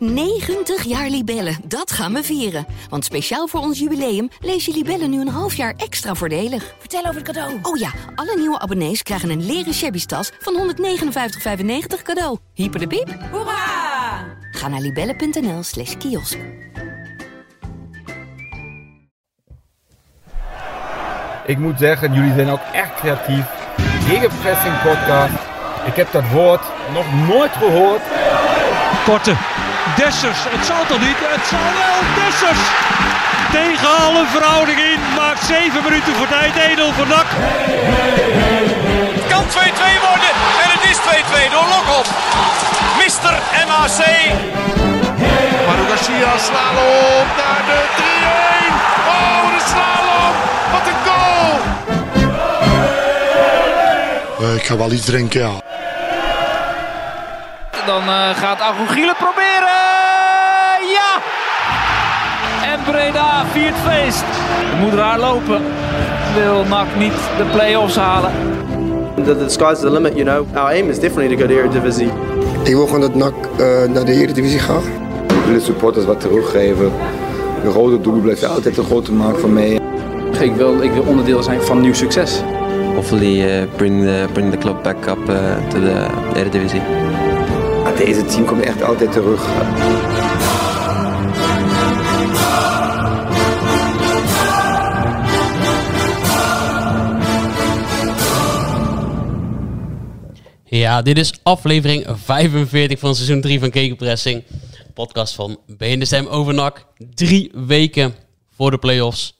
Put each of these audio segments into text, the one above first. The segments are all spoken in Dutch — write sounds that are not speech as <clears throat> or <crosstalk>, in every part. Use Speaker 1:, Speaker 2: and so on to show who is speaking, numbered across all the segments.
Speaker 1: 90 jaar Libellen, dat gaan we vieren. Want speciaal voor ons jubileum lees je Libellen nu een half jaar extra voordelig.
Speaker 2: Vertel over het cadeau.
Speaker 1: Oh ja, alle nieuwe abonnees krijgen een leren shabby tas van 159,95 cadeau. Hyper de piep.
Speaker 2: Hoera!
Speaker 1: Ga naar libellen.nl slash kiosk.
Speaker 3: Ik moet zeggen, jullie zijn ook echt creatief. Gegenpressing podcast. Ik heb dat woord nog nooit gehoord.
Speaker 4: Korte. Dessers. Het zal toch niet? Het zal wel. Dessers. Tegen alle verhouding in. Maakt 7 minuten voor tijd. Edel voor Dak.
Speaker 5: Het kan 2-2 worden. En het is 2-2 door Lokop. Mister MAC.
Speaker 6: Manu Garcia slalom naar de 3-1. Oh, de slalom. Wat een goal.
Speaker 7: Eh, ik ga wel iets drinken, ja.
Speaker 8: Dan eh, gaat Agogiele proberen. En Breda viert feest. Moet raar lopen. Wil NAC niet de play-offs halen.
Speaker 9: The, the sky's the limit, you know. Our aim is definitely to go to Eredivisie.
Speaker 10: Ik wil gewoon dat NAC uh, naar de Eredivisie gaat.
Speaker 11: Ik wil de supporters wat teruggeven. De rode doel blijft altijd een grote maak van mij.
Speaker 12: Ik wil, ik wil onderdeel zijn van nieuw succes.
Speaker 13: Hopefully uh, bring, the, bring the club back up uh, to the Eredivisie.
Speaker 11: Deze team komt echt altijd terug.
Speaker 14: Ja, dit is aflevering 45 van seizoen 3 van Kekenpressing. Podcast van BNSM Overnak. Drie weken voor de play-offs.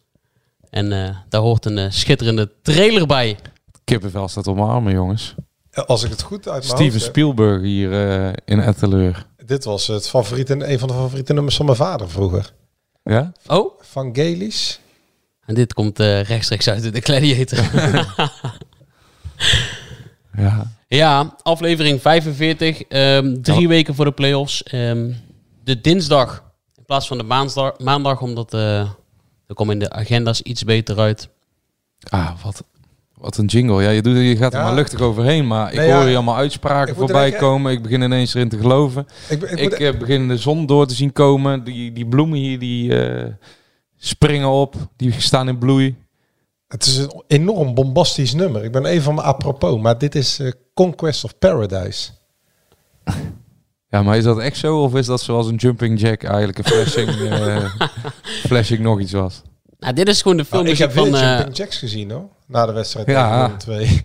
Speaker 14: En uh, daar hoort een uh, schitterende trailer bij.
Speaker 15: Kippenvel staat op mijn armen, jongens.
Speaker 16: Als ik het goed uit
Speaker 15: Steven
Speaker 16: hoofd
Speaker 15: Spielberg hier uh, in Etteleur.
Speaker 16: Dit was het favoriete, een van de favoriete nummers van mijn vader vroeger.
Speaker 15: Ja?
Speaker 14: Oh?
Speaker 16: Van Gaelisch.
Speaker 14: En dit komt uh, rechtstreeks uit de Gladiator. <laughs>
Speaker 15: ja.
Speaker 14: Ja, aflevering 45. Um, drie oh. weken voor de playoffs. Um, de dinsdag in plaats van de maandag, maandag omdat uh, er komen in de agenda's iets beter uit.
Speaker 15: Ah, wat, wat een jingle. Ja, je, doet, je gaat er ja. maar luchtig overheen, maar ik nee, hoor ja, je allemaal uitspraken voorbij komen. Ik begin ineens erin te geloven. Ik, ik, ik uh, begin de zon door te zien komen. Die, die bloemen hier, die uh, springen op. Die staan in bloei.
Speaker 16: Het is een enorm bombastisch nummer. Ik ben even van me apropos, maar dit is uh, Conquest of Paradise.
Speaker 15: Ja, maar is dat echt zo? Of is dat zoals een jumping jack eigenlijk een flashing, <laughs> flashing nog iets was?
Speaker 14: Nou, dit is gewoon de film
Speaker 16: oh, ik heb
Speaker 14: van...
Speaker 16: Uh... Jumping Jacks gezien hoor. Na de wedstrijd ja. tegen 2. <laughs>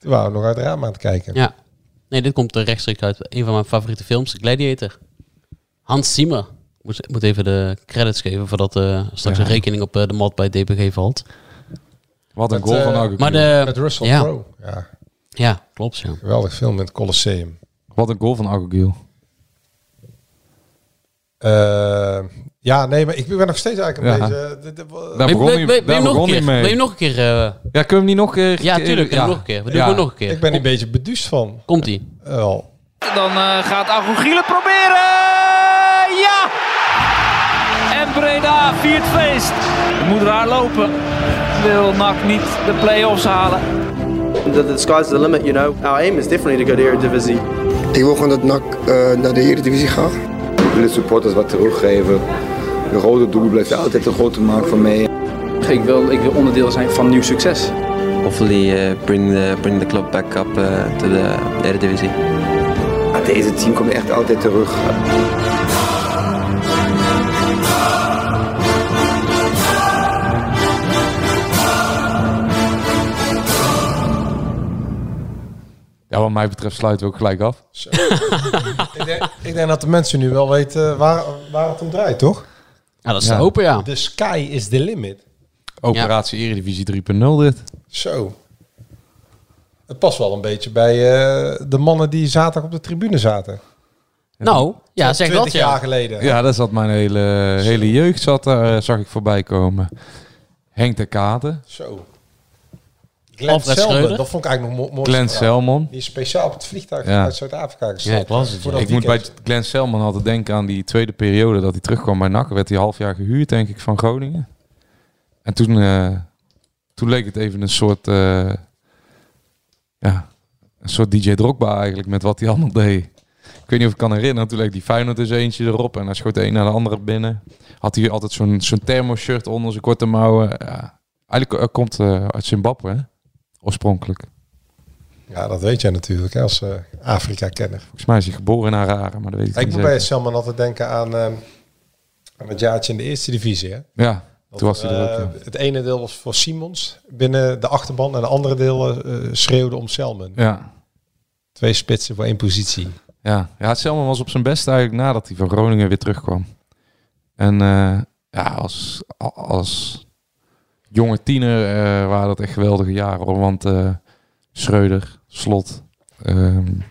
Speaker 16: Toen waren we nog uit het raam aan het kijken.
Speaker 14: Ja. Nee, dit komt rechtstreeks uit een van mijn favoriete films, Gladiator. Hans Zimmer. Ik moet, moet even de credits geven voordat uh, straks ja. een rekening op uh, de mat bij DPG valt.
Speaker 15: Wat een met, goal van.
Speaker 14: Maar de,
Speaker 16: met Russell
Speaker 14: ja.
Speaker 16: Crowe. Ja.
Speaker 14: ja, klopt. Ja.
Speaker 16: Geweldig film met Colosseum.
Speaker 15: Wat een goal van Agogiel.
Speaker 16: Uh, ja, nee, maar ik ben nog steeds eigenlijk een ja. beetje...
Speaker 15: Daar begon hij
Speaker 14: niet mee. Wil je nog een keer... Uh...
Speaker 15: Ja, kunnen we hem niet nog een keer...
Speaker 14: Ja, tuurlijk. Ja. nog een keer. We doen ja. nog een keer.
Speaker 16: Ik ben een beetje beduust van.
Speaker 14: Komt-ie.
Speaker 16: Wel.
Speaker 8: Dan uh, gaat Agogiel het proberen. Ja! En Breda viert feest. Moet raar lopen. Wil NAC niet de play-offs halen.
Speaker 9: The, the sky's the limit, you know. Our aim is definitely to go to Eredivisie.
Speaker 10: Ik wil gewoon dat NAC uh, naar de Eredivisie gaat.
Speaker 11: Ik wil de supporters wat teruggeven. De rode doel blijft altijd een grote maak van mij.
Speaker 12: Ik wil, ik wil onderdeel zijn van nieuw succes.
Speaker 13: Hopefully uh, bring, the, bring the club back up uh, to the Eredivisie.
Speaker 11: Deze team komt echt altijd terug.
Speaker 15: Wat mij betreft sluiten we ook gelijk af. <laughs>
Speaker 16: ik, denk, ik, denk, dat de mensen nu wel weten waar, waar het om draait, toch?
Speaker 14: Ja, dat is ja. te hopen, ja.
Speaker 16: The sky is the limit.
Speaker 15: Operatie ja. Eredivisie 3.0 dit.
Speaker 16: Zo. Het past wel een beetje bij uh, de mannen die zaterdag op de tribune zaten.
Speaker 14: Nou, ja, zeg dat
Speaker 16: ja. jaar geleden.
Speaker 15: Ja, dat zat mijn hele, hele jeugd, zat daar, uh, zag ik voorbij komen. Henk de Katen.
Speaker 16: Zo. Glenn Selman, dat vond ik eigenlijk nog mooi.
Speaker 15: Glenn Selman.
Speaker 16: Die is speciaal op het vliegtuig ja. uit Zuid-Afrika gestapt.
Speaker 14: Ja, ik was het.
Speaker 15: Ja. Ik moet bij Glenn Selman altijd denken aan die tweede periode dat hij terugkwam bij NAC. Werd hij half jaar gehuurd, denk ik, van Groningen. En toen, uh, toen leek het even een soort, uh, ja, een soort DJ Drogba eigenlijk met wat hij allemaal deed. Ik weet niet of ik kan herinneren. Toen leek die Feyenoord dus eentje erop. En hij schoot de een naar de andere binnen. Had hij altijd zo'n zo'n thermo-shirt onder zijn korte mouwen. Ja. Eigenlijk uh, komt uh, uit Zimbabwe, hè? Oorspronkelijk.
Speaker 16: Ja, dat weet jij natuurlijk hè, als uh, Afrika-kenner.
Speaker 15: Volgens mij is hij geboren in Harare, maar dat weet ik,
Speaker 16: ik
Speaker 15: niet
Speaker 16: moet bij Selman altijd denken aan, uh, aan het jaartje in de eerste divisie. Hè?
Speaker 15: Ja, dat, toen was hij er ook.
Speaker 16: Ja. Het ene deel was voor Simons binnen de achterban en de andere deel schreeuwde om Selman.
Speaker 15: Ja.
Speaker 16: Twee spitsen voor één positie.
Speaker 15: Ja, ja Selman was op zijn best eigenlijk nadat hij van Groningen weer terugkwam. En ja, als, als jonge tiener uh, waren dat echt geweldige jaren. Hoor. Want uh, Schreuder, Slot. Um,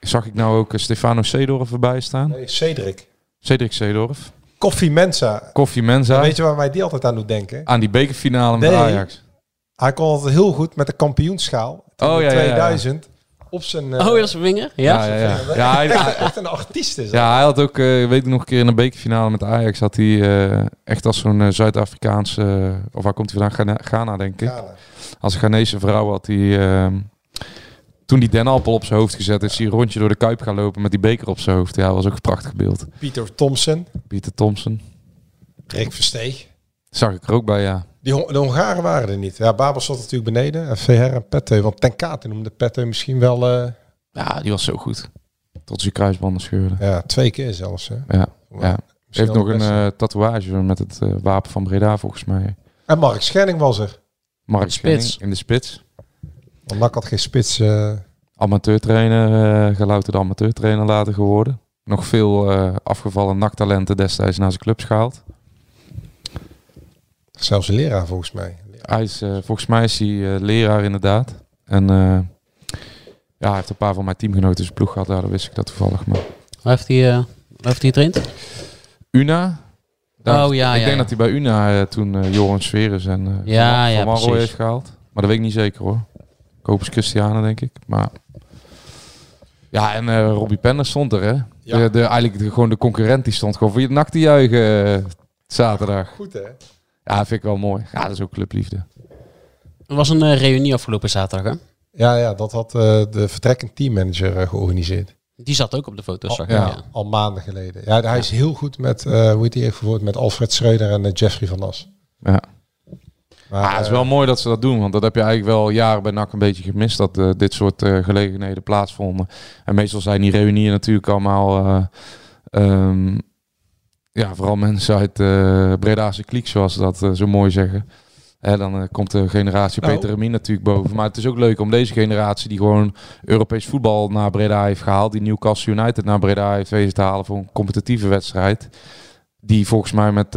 Speaker 15: zag ik nou ook Stefano Seedorf erbij staan?
Speaker 16: Nee, Cedric.
Speaker 15: Cedric Seedorf.
Speaker 16: Koffie Mensa.
Speaker 15: Koffie Mensa.
Speaker 16: En weet je waar mij die altijd aan doet denken?
Speaker 15: Aan die bekerfinale met
Speaker 16: nee,
Speaker 15: Ajax.
Speaker 16: Hij kon altijd heel goed met de kampioenschaal.
Speaker 15: Oh ja,
Speaker 16: 2000. Ja, ja op zijn... Uh,
Speaker 14: oh, is winger? Ja,
Speaker 15: ja, ja. ja. ja hij,
Speaker 16: echt, een artiest is
Speaker 15: Ja, hij had ook, uh, weet ik nog een keer in een bekerfinale met Ajax, had hij uh, echt als zo'n uh, Zuid-Afrikaanse, of waar komt hij vandaan? Ghana, Ghana denk ik.
Speaker 16: Ghana.
Speaker 15: Als Ghanese vrouw had hij, ehm, toen die denappel op zijn hoofd gezet is, hij een rondje door de Kuip gaan lopen met die beker op zijn hoofd. Ja, dat was ook een prachtig beeld.
Speaker 16: Pieter Thompson.
Speaker 15: Pieter Thompson.
Speaker 16: Rick Versteeg.
Speaker 15: Zag ik er ook bij, ja.
Speaker 16: Die, de Hongaren waren er niet. Ja, Babel zat natuurlijk beneden. En VR en Pette. Want Ten Kate noemde Pette misschien wel... Uh...
Speaker 15: Ja, die was zo goed. Tot zijn kruisbanden scheurde.
Speaker 16: Ja, twee keer zelfs. Hè.
Speaker 15: Ja, heeft nog een uh, tatoeage met het uh, wapen van Breda volgens mij.
Speaker 16: En Mark Schenning was er.
Speaker 15: Mark Schenning in de spits.
Speaker 16: Want Mark had geen spits. Uh...
Speaker 15: Amateurtrainer, gelouterde amateurtrainer later geworden. Nog veel afgevallen naktalenten destijds naar zijn clubs gehaald.
Speaker 16: Zelfs een leraar volgens mij.
Speaker 15: Hij is, uh, volgens mij is hij uh, leraar inderdaad. En uh, ja, hij heeft een paar van mijn teamgenoten zijn ploeg gehad. Daar wist ik dat toevallig. Maar.
Speaker 14: Waar heeft hij, waar heeft hij getraind?
Speaker 15: Una. Daar,
Speaker 14: oh ja,
Speaker 15: Ik
Speaker 14: ja,
Speaker 15: denk
Speaker 14: ja.
Speaker 15: dat hij bij Una toen Joran Sverus en
Speaker 14: ja,
Speaker 15: Van,
Speaker 14: ja,
Speaker 15: van heeft gehaald. Maar dat weet ik niet zeker hoor. Kopers Christiane denk ik. Maar ja, en Robbie Penner stond er hè.
Speaker 16: Ja.
Speaker 15: De, de, eigenlijk de, gewoon de concurrent die stond gewoon voor je nak te juichen zaterdag.
Speaker 16: Goed hè?
Speaker 15: Ja, vind ik wel mooi. Ja, dat is ook clubliefde.
Speaker 14: Er was een uh, reunie afgelopen zaterdag, hè?
Speaker 16: Ja, ja dat had uh, de vertrekkend teammanager uh, georganiseerd.
Speaker 14: Die zat ook op de foto's,
Speaker 16: al,
Speaker 14: zag
Speaker 16: ja, ja, al maanden geleden. Ja, hij is heel goed met, hoe heet hij even gevoerd, met Alfred Schreuder en Jeffrey van As.
Speaker 15: Ja. Maar, ah, het is wel mooi dat ze dat doen, want dat heb je eigenlijk wel jaren bij NAC een beetje gemist, dat uh, dit soort uh, gelegenheden plaatsvonden. En meestal zijn die reunieën natuurlijk allemaal, uh, um, ja, vooral mensen uit uh, Breda's kliek, zoals ze dat zo mooi zeggen. Hè, dan komt de generatie
Speaker 16: Nou.
Speaker 15: Peter Remin natuurlijk boven. Maar het is ook leuk om deze generatie, die gewoon Europees voetbal naar Breda heeft gehaald, die Newcastle United naar Breda heeft weten te halen voor een competitieve wedstrijd. Die volgens mij met 4-2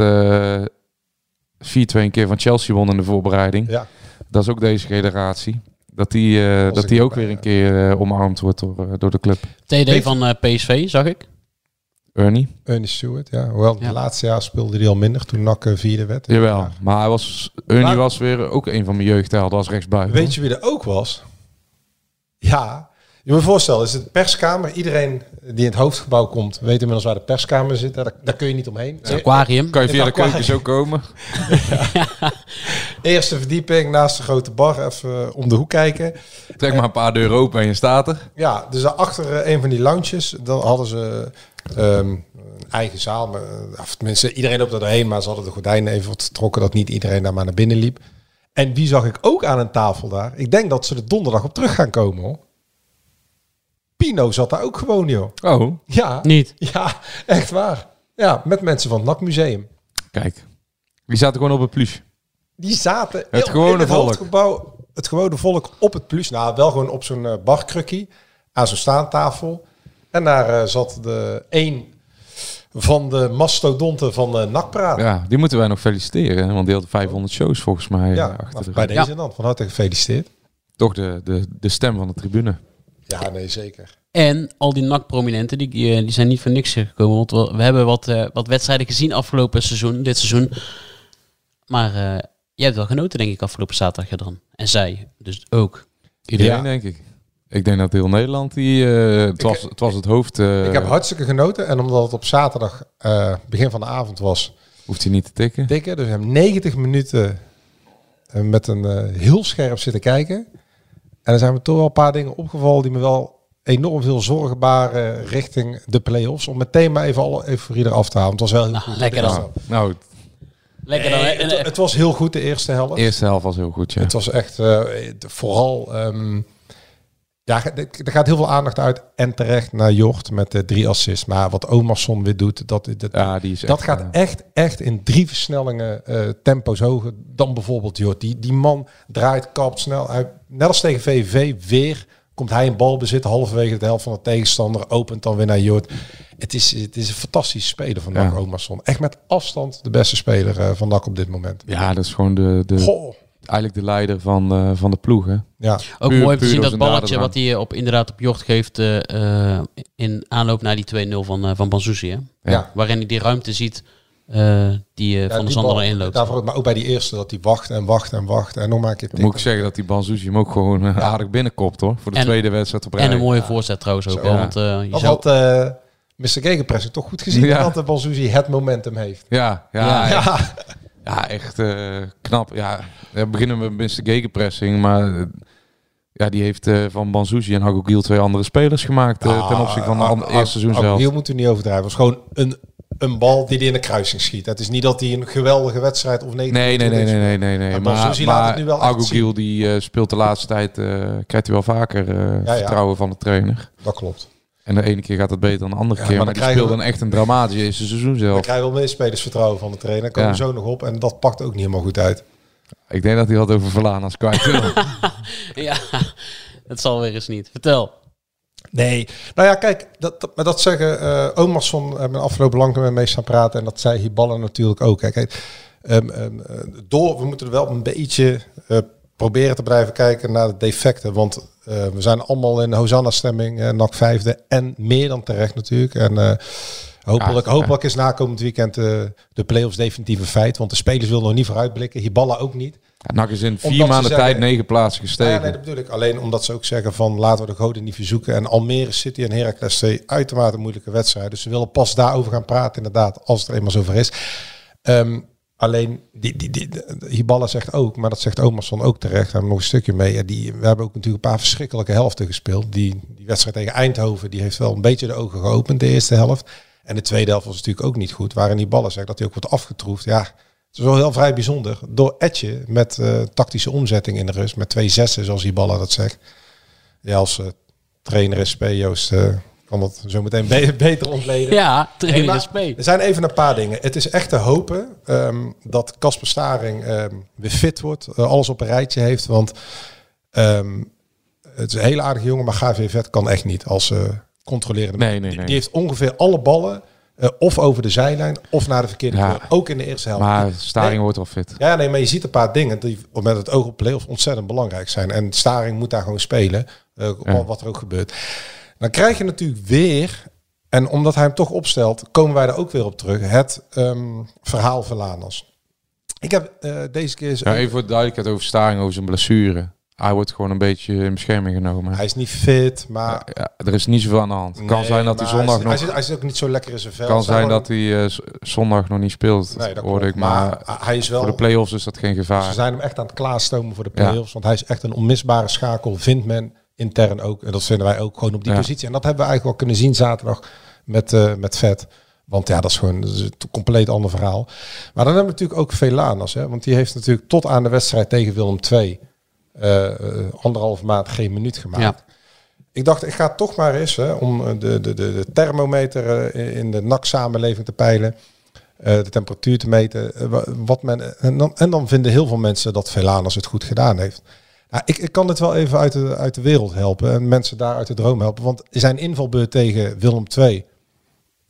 Speaker 15: een keer van Chelsea won in de voorbereiding.
Speaker 16: Ja.
Speaker 15: Dat is ook deze generatie. Dat die, uh, dat die ook weer een keer uh, omarmd wordt door, door de club.
Speaker 14: TD van uh, PSV, zag ik.
Speaker 15: Ernie.
Speaker 16: Ernie Stewart, ja. Hoewel,
Speaker 14: Ja.
Speaker 16: het laatste jaar speelde hij al minder toen NAC eh, vierde werd.
Speaker 15: Jawel, maar hij was, Ernie
Speaker 16: Maar-
Speaker 15: was weer ook een van mijn jeugdhelden als rechtsbuiten.
Speaker 16: Weet je wie er ook was? Ja, je moet je voorstellen, is het perskamer. Iedereen die in het hoofdgebouw komt, weet inmiddels waar de perskamer zit. Daar, daar kun je niet omheen.
Speaker 14: Het aquarium.
Speaker 15: Kan je via de keuken zo komen? <laughs>
Speaker 16: Eerste verdieping naast de grote bar, even eh, om de hoek kijken.
Speaker 15: Trek maar een paar deuren open en je staat er.
Speaker 16: Ja, dus daarachter eh, een van die lounges, dan hadden ze ehm, een eigen zaal. Maar, eh, of tenminste, iedereen loopt er doorheen, maar ze hadden de gordijnen even wat getrokken, dat niet iedereen daar maar naar binnen liep. En wie zag ik ook aan een tafel daar? Ik denk dat ze er donderdag op terug gaan komen, hoor. Pino zat daar ook gewoon, joh.
Speaker 15: Oh,
Speaker 16: Ja,
Speaker 14: Niet.
Speaker 16: ja, echt waar. Ja, met mensen van het NAC Museum.
Speaker 15: kijk. Die zaten gewoon op het plus.
Speaker 16: Die zaten
Speaker 15: Het
Speaker 16: in
Speaker 15: gewone
Speaker 16: het
Speaker 15: volk.
Speaker 16: hoofdgebouw, het gewone volk op het plus. Nou, wel gewoon op zo'n eh, barkrukkie, aan zo'n staantafel. En daar eh, zat de een van de mastodonten van uh, NAC-praat. Ja,
Speaker 15: Ja, die moeten wij nog feliciteren. Want die had 500 shows volgens mij eh, achter
Speaker 16: nou,
Speaker 15: de
Speaker 16: bij deze dan. Van harte gefeliciteerd.
Speaker 15: Toch de, de, de stem van de tribune.
Speaker 16: Ja, nee, zeker.
Speaker 14: En al die NAC-prominenten, die, die, die zijn niet voor niks gekomen. Want we, we hebben wat, eh, wat wedstrijden gezien afgelopen seizoen, dit seizoen. Maar eh, jij hebt wel genoten, denk ik, afgelopen zaterdag dan. En zij dus ook.
Speaker 15: Iedereen,
Speaker 16: Ja.
Speaker 15: denk ik. Ik denk dat heel Nederland die... eh, het, was, het was het hoofd... eh,
Speaker 16: ik heb hartstikke genoten. En omdat het op zaterdag, eh, begin van de avond was,
Speaker 15: Hoeft hij niet te tikken.
Speaker 16: dikke. Dus we hebben 90 minuten met een heel scherp zitten kijken. En er zijn me toch wel een paar dingen opgevallen die me wel enorm veel zorgen baren richting de play-offs. Om meteen maar even alle euforie eraf te halen. Het was wel heel
Speaker 14: Nou,
Speaker 16: goed.
Speaker 14: lekker dan.
Speaker 15: Nou,
Speaker 14: Lekker dan.
Speaker 16: Nee, het, het was heel goed de eerste helft.
Speaker 15: de eerste helft was heel goed, ja.
Speaker 16: Het was echt eh, vooral. ehm, ja, er gaat heel veel aandacht uit en terecht naar Jort met de drie assists. Maar wat Omarsson weer doet, dat, dat,
Speaker 15: Ja, die is
Speaker 16: dat
Speaker 15: echt,
Speaker 16: gaat
Speaker 15: eh,
Speaker 16: echt, echt in drie versnellingen eh, tempo's hoger dan bijvoorbeeld Jort. Die, die man draait, kapt snel. Hij, net als tegen VVV weer komt hij in balbezit halverwege de helft van de tegenstander. Opent dan weer naar Jort. Het is, het is een fantastische speler van NAC
Speaker 15: Ja.
Speaker 16: Echt met afstand de beste speler eh, van NAC op dit moment.
Speaker 15: Ja, dat is gewoon de, de,
Speaker 16: Goh.
Speaker 15: Eigenlijk de leider van, eh, van de ploeg, hè.
Speaker 16: Ja.
Speaker 14: Ook
Speaker 15: Puur-
Speaker 14: mooi om te zien dat balletje wat hij op, inderdaad op Jocht geeft eh, eh, in aanloop naar die 2-0 van, uh, van Banzuzi. Hè?
Speaker 16: Ja.
Speaker 14: Waarin hij die ruimte ziet eh, die eh,
Speaker 16: Ja,
Speaker 14: Van
Speaker 16: die
Speaker 14: Sander
Speaker 16: bal-
Speaker 14: erin loopt.
Speaker 16: Daarvoor, ook, maar ook bij die eerste, dat hij wacht en wacht en wacht. En nog maar een keer
Speaker 15: Dan moet ik zeggen dat die Banzuzi hem ook gewoon eh, aardig binnenkopt, hoor. Voor de
Speaker 14: En-
Speaker 15: tweede wedstrijd op rij.
Speaker 14: En een mooie voorzet trouwens ook.
Speaker 16: Zo,
Speaker 14: want, eh, je
Speaker 16: Dat
Speaker 14: zou-
Speaker 16: had eh Mr. Gegenpressing toch goed gezien.
Speaker 15: Ja.
Speaker 16: Dat de Balzuzi het momentum heeft.
Speaker 15: Ja, ja,
Speaker 14: Ja.
Speaker 15: echt, eh, knap. Ja, we beginnen met Mr. Gegenpressing, maar eh, ja, die heeft eh, van Banzuzi en Hagogiel twee andere spelers gemaakt ten opzichte van de an- eerste seizoen zelf.
Speaker 16: Hier moeten we niet overdrijven. Het was gewoon een, een bal die hij in de kruising schiet. Het is niet dat hij een geweldige wedstrijd of nee.
Speaker 15: Nee, nee, nee, nee, nee, nee. nee.
Speaker 16: Maar
Speaker 15: Maar,
Speaker 16: laat het nu wel
Speaker 15: Agogiel die speelt de laatste tijd, krijgt hij wel vaker
Speaker 16: ja.
Speaker 15: vertrouwen van de trainer.
Speaker 16: Dat klopt.
Speaker 15: En de ene keer gaat het beter dan de andere
Speaker 16: Ja,
Speaker 15: keer.
Speaker 16: maar
Speaker 15: Maar,
Speaker 16: dan
Speaker 15: die
Speaker 16: we-
Speaker 15: dan echt een dramatisch eerste seizoen
Speaker 16: Dan
Speaker 15: zelf.
Speaker 16: krijgen we wel meer spelersvertrouwen van de trainer. Komen
Speaker 15: Ja.
Speaker 16: we zo nog op. En dat pakt ook niet helemaal goed uit.
Speaker 15: Ik denk dat hij had over Verlaan als kwijt <laughs>
Speaker 14: ja, dat zal weer eens niet. Vertel.
Speaker 16: Nee. Nou ja, kijk, dat, dat, maar dat zeggen eh Omarsson hebben afgelopen lang met mee staan praten. En dat zei Hiballa natuurlijk ook. Kijk, ehm, ehm, eh, door, we moeten er wel een beetje eh, proberen te blijven kijken naar de defecten. Want eh, we zijn allemaal in Hosanna-stemming, eh NAC vijfde. En meer dan terecht natuurlijk. En eh, hopelijk, hopelijk is na komend weekend de play-offs definitief een feit. Want de spelers willen nog niet vooruitblikken. Hiballa ook niet.
Speaker 15: Ja, NAC is in vier
Speaker 16: Omdat
Speaker 15: maanden
Speaker 16: zeggen-
Speaker 15: tijd negen plaatsen gestegen.
Speaker 16: Ja, nee, dat bedoel ik. Alleen omdat ze ook zeggen van laten we de goden niet verzoeken. En Almere City en Heracles twee uitermate moeilijke wedstrijden. Dus ze willen pas daarover gaan praten inderdaad, als het er eenmaal zover is. Ehm, alleen, die, die, die, zegt ook, maar dat zegt Omarsson ook terecht. Daar hebben we nog een stukje mee. Ja, die, we hebben ook natuurlijk een paar verschrikkelijke helften gespeeld. Die, die wedstrijd tegen Eindhoven, die heeft wel een beetje de ogen geopend, de eerste helft. En de tweede helft was natuurlijk ook niet goed. Waarin Hiballa zegt dat hij ook wordt afgetroefd. Ja, het is wel heel vrij bijzonder. Door Etje met eh, tactische omzetting in de rust. Met twee zessen, zoals Hiballa dat zegt. Ja, als eh, trainer is. Joost eh, kan dat zo meteen be- <laughs> beter ontleden.
Speaker 14: Ja, is P.
Speaker 16: Er zijn even een paar dingen. Het is echt te hopen ehm, dat Casper Staring ehm, weer fit wordt. eh, alles op een rijtje heeft. Want ehm, het is een hele aardige jongen. Maar GV Vet kan echt niet als eh controlerende.
Speaker 15: Nee, nee, nee.
Speaker 16: Die heeft ongeveer alle ballen eh, of over de zijlijn of naar de verkeerde
Speaker 15: Ja.
Speaker 16: Ook in de eerste helft.
Speaker 15: Maar Staring
Speaker 16: Nee.
Speaker 15: wordt wel fit.
Speaker 16: Ja, nee, maar je ziet een paar dingen die met het oog op play-offs ontzettend belangrijk zijn. En Staring moet daar gewoon spelen,
Speaker 15: Ja.
Speaker 16: wat er ook gebeurt. Dan krijg je natuurlijk weer, en omdat hij hem toch opstelt, komen wij er ook weer op terug, het ehm, verhaal van Lanas. Ik heb eh, deze keer...
Speaker 15: Ja, even voor de duidelijkheid over Staring, over zijn blessure. Hij wordt gewoon een beetje in bescherming genomen.
Speaker 16: Hij is niet fit, maar...
Speaker 15: Ja, er is niet zoveel aan de hand. Kan zijn dat hij zondag
Speaker 16: hij,
Speaker 15: nog...
Speaker 16: Hij zit, hij zit ook niet zo lekker in zijn vel.
Speaker 15: kan
Speaker 16: zijn
Speaker 15: dat hij eh, zondag nog niet speelt.
Speaker 16: Nee, dat
Speaker 15: hoorde ik. Maar,
Speaker 16: Maar hij is wel-
Speaker 15: voor de play-offs is dat geen
Speaker 16: Ze
Speaker 15: gevaar.
Speaker 16: zijn hem echt aan het klaarstomen voor de play-offs. Want hij is echt een onmisbare schakel, vindt men intern ook. En dat vinden wij ook gewoon op die
Speaker 15: Ja.
Speaker 16: positie. En dat hebben we eigenlijk wel kunnen zien zaterdag met, eh met Vet. Want ja, dat is gewoon dat is een compleet ander verhaal. Maar dan hebben we natuurlijk ook Velanas. Hè? Want die heeft natuurlijk tot aan de wedstrijd tegen Willem II... eh, eh, anderhalf maand geen minuut gemaakt.
Speaker 14: Ja.
Speaker 16: Ik dacht, ik ga toch maar eens hè, om de, de, de, de thermometer in de NAC-samenleving te peilen. de temperatuur te meten. wa- wat men, en, dan, en dan vinden heel veel mensen dat Velanas het goed gedaan heeft. Ik, ik kan dit wel even uit de, uit de wereld helpen. En mensen daar uit de droom helpen. Want zijn invalbeurt tegen Willem II...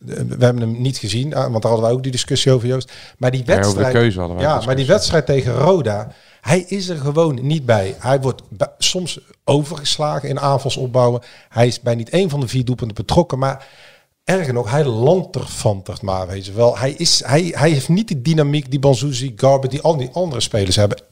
Speaker 16: eh, We hebben hem niet gezien, ah, want daar hadden wij ook die discussie over, Joost. Maar die wedstrijd,
Speaker 15: keuze hadden wij
Speaker 16: ja, maar die wedstrijd tegen Roda, hij is er gewoon niet bij. Hij wordt soms overgeslagen in aanvalsopbouwen. Hij is bij niet één van de vier doelpunten betrokken, maar erger nog, hij lanterfantert maar, weet je wel. Hij, is, hij, hij heeft niet die dynamiek die Banzuzi, Garber, die al die andere spelers hebben.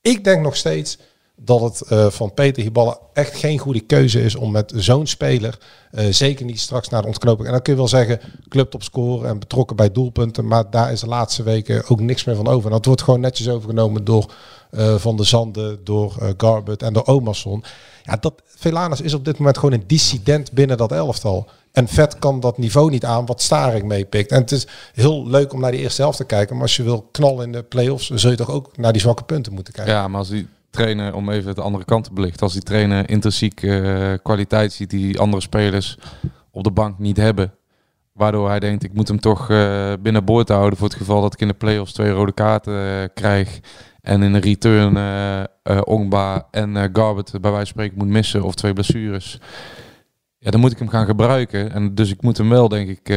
Speaker 16: Ik denk nog steeds dat het uh, van Peter Hiballa echt geen goede keuze is om met zo'n speler, uh, zeker niet straks naar de ontknoping. En dan kun je wel zeggen, club op scoren en betrokken bij doelpunten, maar daar is de laatste weken ook niks meer van over. En dat wordt gewoon netjes overgenomen door uh, Van de Zanden, door Garbert en door Omerson. Ja, dat Velanus is op dit moment gewoon een dissident binnen dat elftal. En Vet kan dat niveau niet aan wat Staring meepikt. En het is heel leuk om naar die eerste helft te kijken. Maar als je wil knallen in de play-offs, zul je toch ook naar die zwakke punten moeten kijken.
Speaker 15: Ja, maar als die trainer, om even de andere kant te belichten, als die trainer intrinsiek uh, kwaliteit ziet die andere spelers op de bank niet hebben. Waardoor hij denkt, ik moet hem toch uh, binnenboord houden voor het geval dat ik in de play-offs twee rode kaarten uh, krijg. En in de return Ongba en Garbet bij wijze van spreken moet missen of twee blessures. Ja, dan moet ik hem gaan gebruiken. En dus ik moet hem wel, denk ik,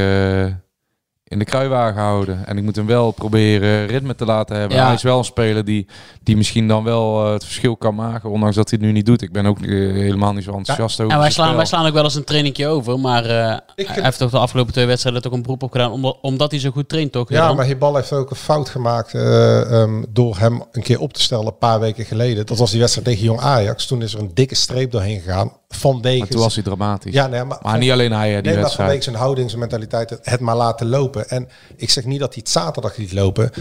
Speaker 15: in de kruiwagen houden. En ik moet hem wel proberen ritme te laten hebben. Hij is wel een speler die, die misschien dan wel uh, het verschil kan maken. Ondanks dat hij het nu niet doet. Ik ben ook uh, helemaal niet zo enthousiast ja. over
Speaker 14: En wij slaan, wij slaan ook wel eens een trainingje over. Maar uh, hij heeft toch de afgelopen twee wedstrijden toch een beroep op gedaan. Omdat, omdat hij zo goed traint toch?
Speaker 16: Ja, maar Hibal heeft ook een fout gemaakt. Um, door hem een keer op te stellen een paar weken geleden. Dat was die wedstrijd tegen Jong Ajax. Toen is er een dikke streep doorheen gegaan. Vanwege...
Speaker 15: Maar toen was hij dramatisch.
Speaker 16: Ja, nee, maar,
Speaker 15: maar van, niet alleen hij, die nee, wedstrijd.
Speaker 16: vanwege zijn houding, zijn mentaliteit, het maar laten lopen. En ik zeg niet dat hij het zaterdag liet lopen.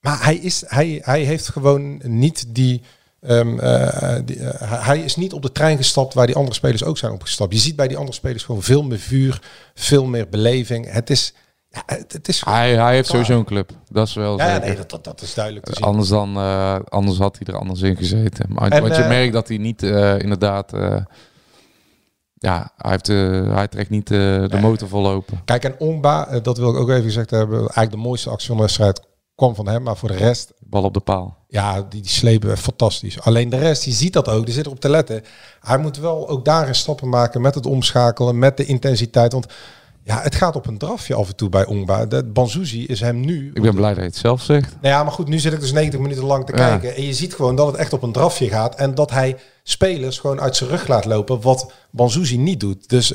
Speaker 16: Maar hij, is, hij, hij heeft gewoon niet die... Um, uh, die, uh, hij is niet op de trein gestapt waar die andere spelers ook zijn opgestapt. Je ziet bij die andere spelers gewoon veel meer vuur, veel meer beleving. Het is, ja, het, het is
Speaker 15: hij, hij heeft sowieso een club. Dat is wel
Speaker 16: ja, nee, dat, dat, dat, is duidelijk te zien.
Speaker 15: Anders, dan, uh, anders had hij er anders in gezeten. Maar en, je merkt dat hij niet inderdaad ja, hij, heeft, uh, hij trekt niet uh, de motor vollopen.
Speaker 16: Kijk, en Omba, uh, dat wil ik ook even gezegd hebben, eigenlijk de mooiste actie van de wedstrijd kwam van hem, maar voor de rest...
Speaker 15: Bal op de paal.
Speaker 16: Ja, die, die slepen fantastisch. Alleen de rest, die ziet dat ook, die zit erop te letten. Hij moet wel ook daarin stappen maken met het omschakelen, met de intensiteit, want ja, het gaat op een drafje af en toe bij Ongba. De Banzuzi is hem nu...
Speaker 15: Ik ben blij dat je het zelf zegt.
Speaker 16: Nou ja, maar goed, nu zit ik dus 90 minuten lang te kijken. En je ziet gewoon dat het echt op een drafje gaat. En dat hij spelers gewoon uit zijn rug laat lopen. Wat Banzuzi niet doet. Dus...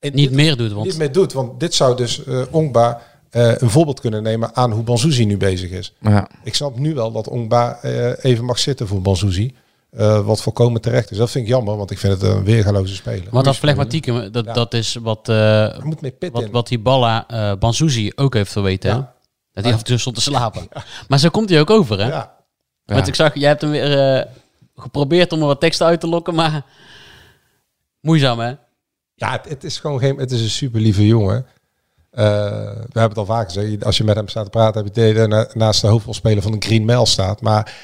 Speaker 14: Niet dit, meer doet. Want...
Speaker 16: Niet meer doet. Want dit zou dus uh, Ongba uh, een voorbeeld kunnen nemen aan hoe Banzuzi nu bezig is.
Speaker 15: Ja.
Speaker 16: Ik snap nu wel dat Ongba uh, even mag zitten voor Banzuzi. Uh, wat volkomen terecht is. Dat vind ik jammer, want ik vind het een weergaloze speler.
Speaker 14: Want dat flegmatiek, dat, ja. dat is wat, uh,
Speaker 16: moet mee
Speaker 14: wat, in. wat die Balla uh, Banzuzi ook heeft geweten. Ja. Dat hij af en toe stond te <laughs> slapen. Maar zo komt hij ook over, hè?
Speaker 16: Ja.
Speaker 14: Want ik zag, jij hebt hem weer geprobeerd om er wat teksten uit te lokken, maar moeizaam, hè?
Speaker 16: Ja, het, het is gewoon geen... Het is een super lieve jongen. we hebben het al vaak gezegd. Als je met hem staat te praten, heb je het naast de hoofdrolspeler van de Green Mile staat. Maar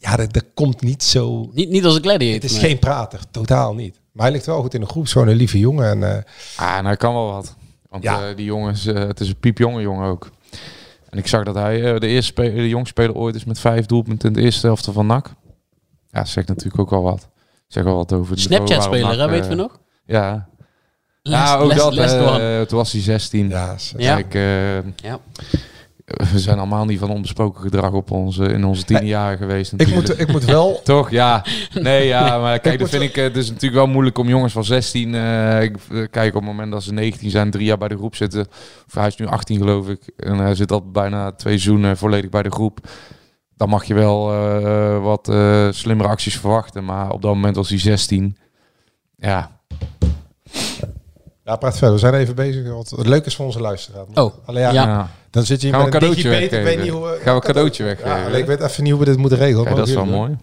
Speaker 16: ja, dat, dat komt niet zo...
Speaker 14: Niet, niet als een gladiator.
Speaker 16: Het is nee. geen prater, totaal niet. Maar hij ligt wel goed in de groep, zo'n een lieve jongen. En, uh,
Speaker 15: ah, en hij kan wel wat. Want ja. uh, die jongens, uh, het is een piepjonge jongen ook. En ik zag dat hij de eerste speler, de jongste speler ooit is met vijf doelpunten in de eerste helft van NAC. Ja, zegt natuurlijk ook al wat. Zeg al wat over de
Speaker 14: Snapchat-speler, hè, weten we nog?
Speaker 15: Ja.
Speaker 14: Les,
Speaker 15: ja, ook
Speaker 14: les,
Speaker 15: dat.
Speaker 14: Les
Speaker 15: toen was hij 16.
Speaker 16: Ja,
Speaker 15: ja we zijn allemaal niet van onbesproken gedrag op onze, in onze tien jaar geweest.
Speaker 16: Ik moet, ik moet wel... <laughs>
Speaker 15: Toch, ja. Nee, ja, <laughs> maar kijk, dat vind ik... Het is natuurlijk wel moeilijk om jongens van 16... Uh, ik, kijk, op het moment dat ze 19 zijn, drie jaar bij de groep zitten... Hij is nu 18 geloof ik. En hij zit al bijna twee seizoenen volledig bij de groep. Dan mag je wel uh, wat uh, slimmere acties verwachten. Maar op dat moment was hij 16. Ja,
Speaker 16: ja, praat verder. We zijn even bezig. Wat het leuk is voor onze luisteraar.
Speaker 14: Oh,
Speaker 16: Alleen ja, ja. Dan zit je
Speaker 15: Gaan
Speaker 16: met
Speaker 15: een cadeautje
Speaker 16: weet, weet niet hoe,
Speaker 15: Gaan we een cadeautje weggeven.
Speaker 16: Ja, ik weet even niet hoe we dit moeten regelen.
Speaker 15: Ja, dat is wel mooi.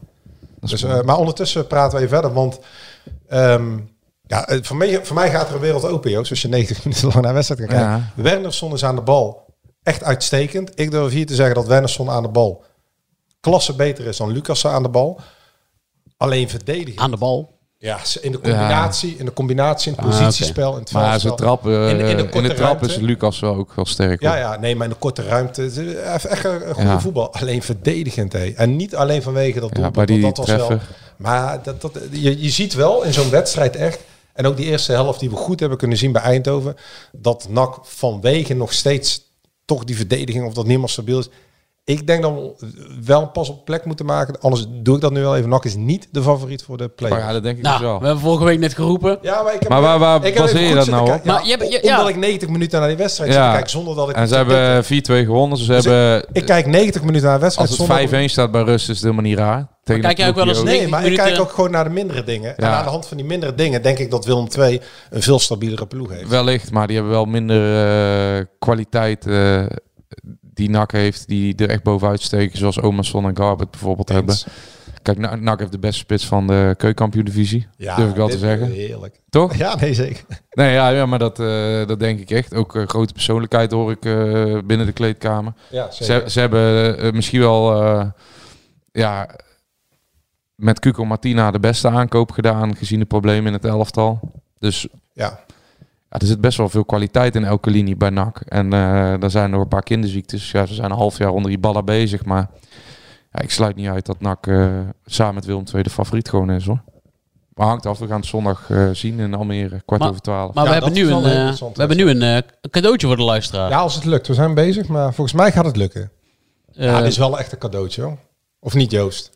Speaker 16: Dat is dus, mooi. Uh, maar ondertussen praten we even verder. Want um, ja, voor, mij, voor mij gaat er een wereld open, Joost. Als je 90 <laughs> minuten lang naar wedstrijd kan kijken. Ja. Wernersson is aan de bal. Echt uitstekend. Ik durf hier te zeggen dat Wernersson aan de bal klasse beter is dan Lucas aan de bal. Alleen verdedigen.
Speaker 14: Aan de bal.
Speaker 16: Ja, in de combinatie, ja. in de combinatie, in het positiespel, ah, okay. het
Speaker 15: Maar zijn trap, uh, in, in, de, in de trap is Lucas wel ook wel sterk.
Speaker 16: Ja, ja, nee, maar in de korte ruimte, echt een, een goede ja. voetbal. Alleen verdedigend, hé. En niet alleen vanwege dat doelpunt,
Speaker 15: ja, die
Speaker 16: dat was
Speaker 15: treffer.
Speaker 16: wel. Maar dat, dat, je, je ziet wel in zo'n wedstrijd echt, en ook die eerste helft die we goed hebben kunnen zien bij Eindhoven, dat NAC vanwege nog steeds toch die verdediging of dat niemand stabiel is, ik denk dat we wel een pas op plek moeten maken. Anders doe ik dat nu wel even. NAC is niet de favoriet voor de play.
Speaker 15: Ja, dat denk ik
Speaker 14: Nou,
Speaker 15: dus wel.
Speaker 14: we hebben vorige week net geroepen.
Speaker 16: Ja, maar ik heb
Speaker 15: Maar waar- waar
Speaker 16: ik
Speaker 15: baseer je dat nou op?
Speaker 14: Maar je hebt- je- ja.
Speaker 16: Omdat ik 90 minuten naar die wedstrijd zit te kijken zonder dat ik...
Speaker 15: en ze hebben 4-2 gewonnen. Ze
Speaker 16: Dus ik-
Speaker 15: hebben,
Speaker 16: Ik kijk 90 minuten naar de wedstrijd
Speaker 15: als het
Speaker 16: zonder...
Speaker 15: 5-1 staat bij rust, is het helemaal niet raar. Tegen
Speaker 14: kijk jij ook wel eens
Speaker 16: Nee, maar ik kijk ook gewoon naar de mindere dingen. En
Speaker 15: Ja.
Speaker 16: aan de hand van die mindere dingen denk ik dat Willem II een veel stabielere ploeg heeft.
Speaker 15: Wellicht, maar die hebben wel minder eh, kwaliteit eh, die NAC heeft, die er echt bovenuit steken, zoals Omerson en Garbert bijvoorbeeld hebben. Kijk, Na- NAC heeft de beste spits van de keukenkampioen-divisie, durf ik wel te zeggen.
Speaker 16: Heerlijk.
Speaker 15: Toch? <laughs>
Speaker 16: Ja, nee, zeker.
Speaker 15: Nee, ja, ja maar dat, eh, dat denk ik echt. Ook eh, grote persoonlijkheid hoor ik eh, binnen de kleedkamer.
Speaker 16: Ja,
Speaker 15: ze,
Speaker 16: zeker.
Speaker 15: ze hebben eh, misschien wel ja, met Cuco Martina de beste aankoop gedaan, gezien de problemen in het elftal. Dus
Speaker 16: Ja.
Speaker 15: Ja, er zit best wel veel kwaliteit in elke linie bij NAC. En eh er zijn nog een paar kinderziektes. Ja, ze zijn een half jaar onder die ballen bezig. Maar ja, ik sluit niet uit dat NAC eh, samen met Willem II de favoriet gewoon is hoor. Maar hangt af, we gaan het zondag eh, zien in Almere, kwart
Speaker 14: Maar-
Speaker 15: over twaalf.
Speaker 14: Maar we, hebben nu een, we hebben nu een eh, cadeautje voor de luisteraar.
Speaker 16: Ja, als het lukt. We zijn bezig, maar volgens mij gaat het lukken. ja, dit is wel echt een cadeautje hoor. Of niet, Joost?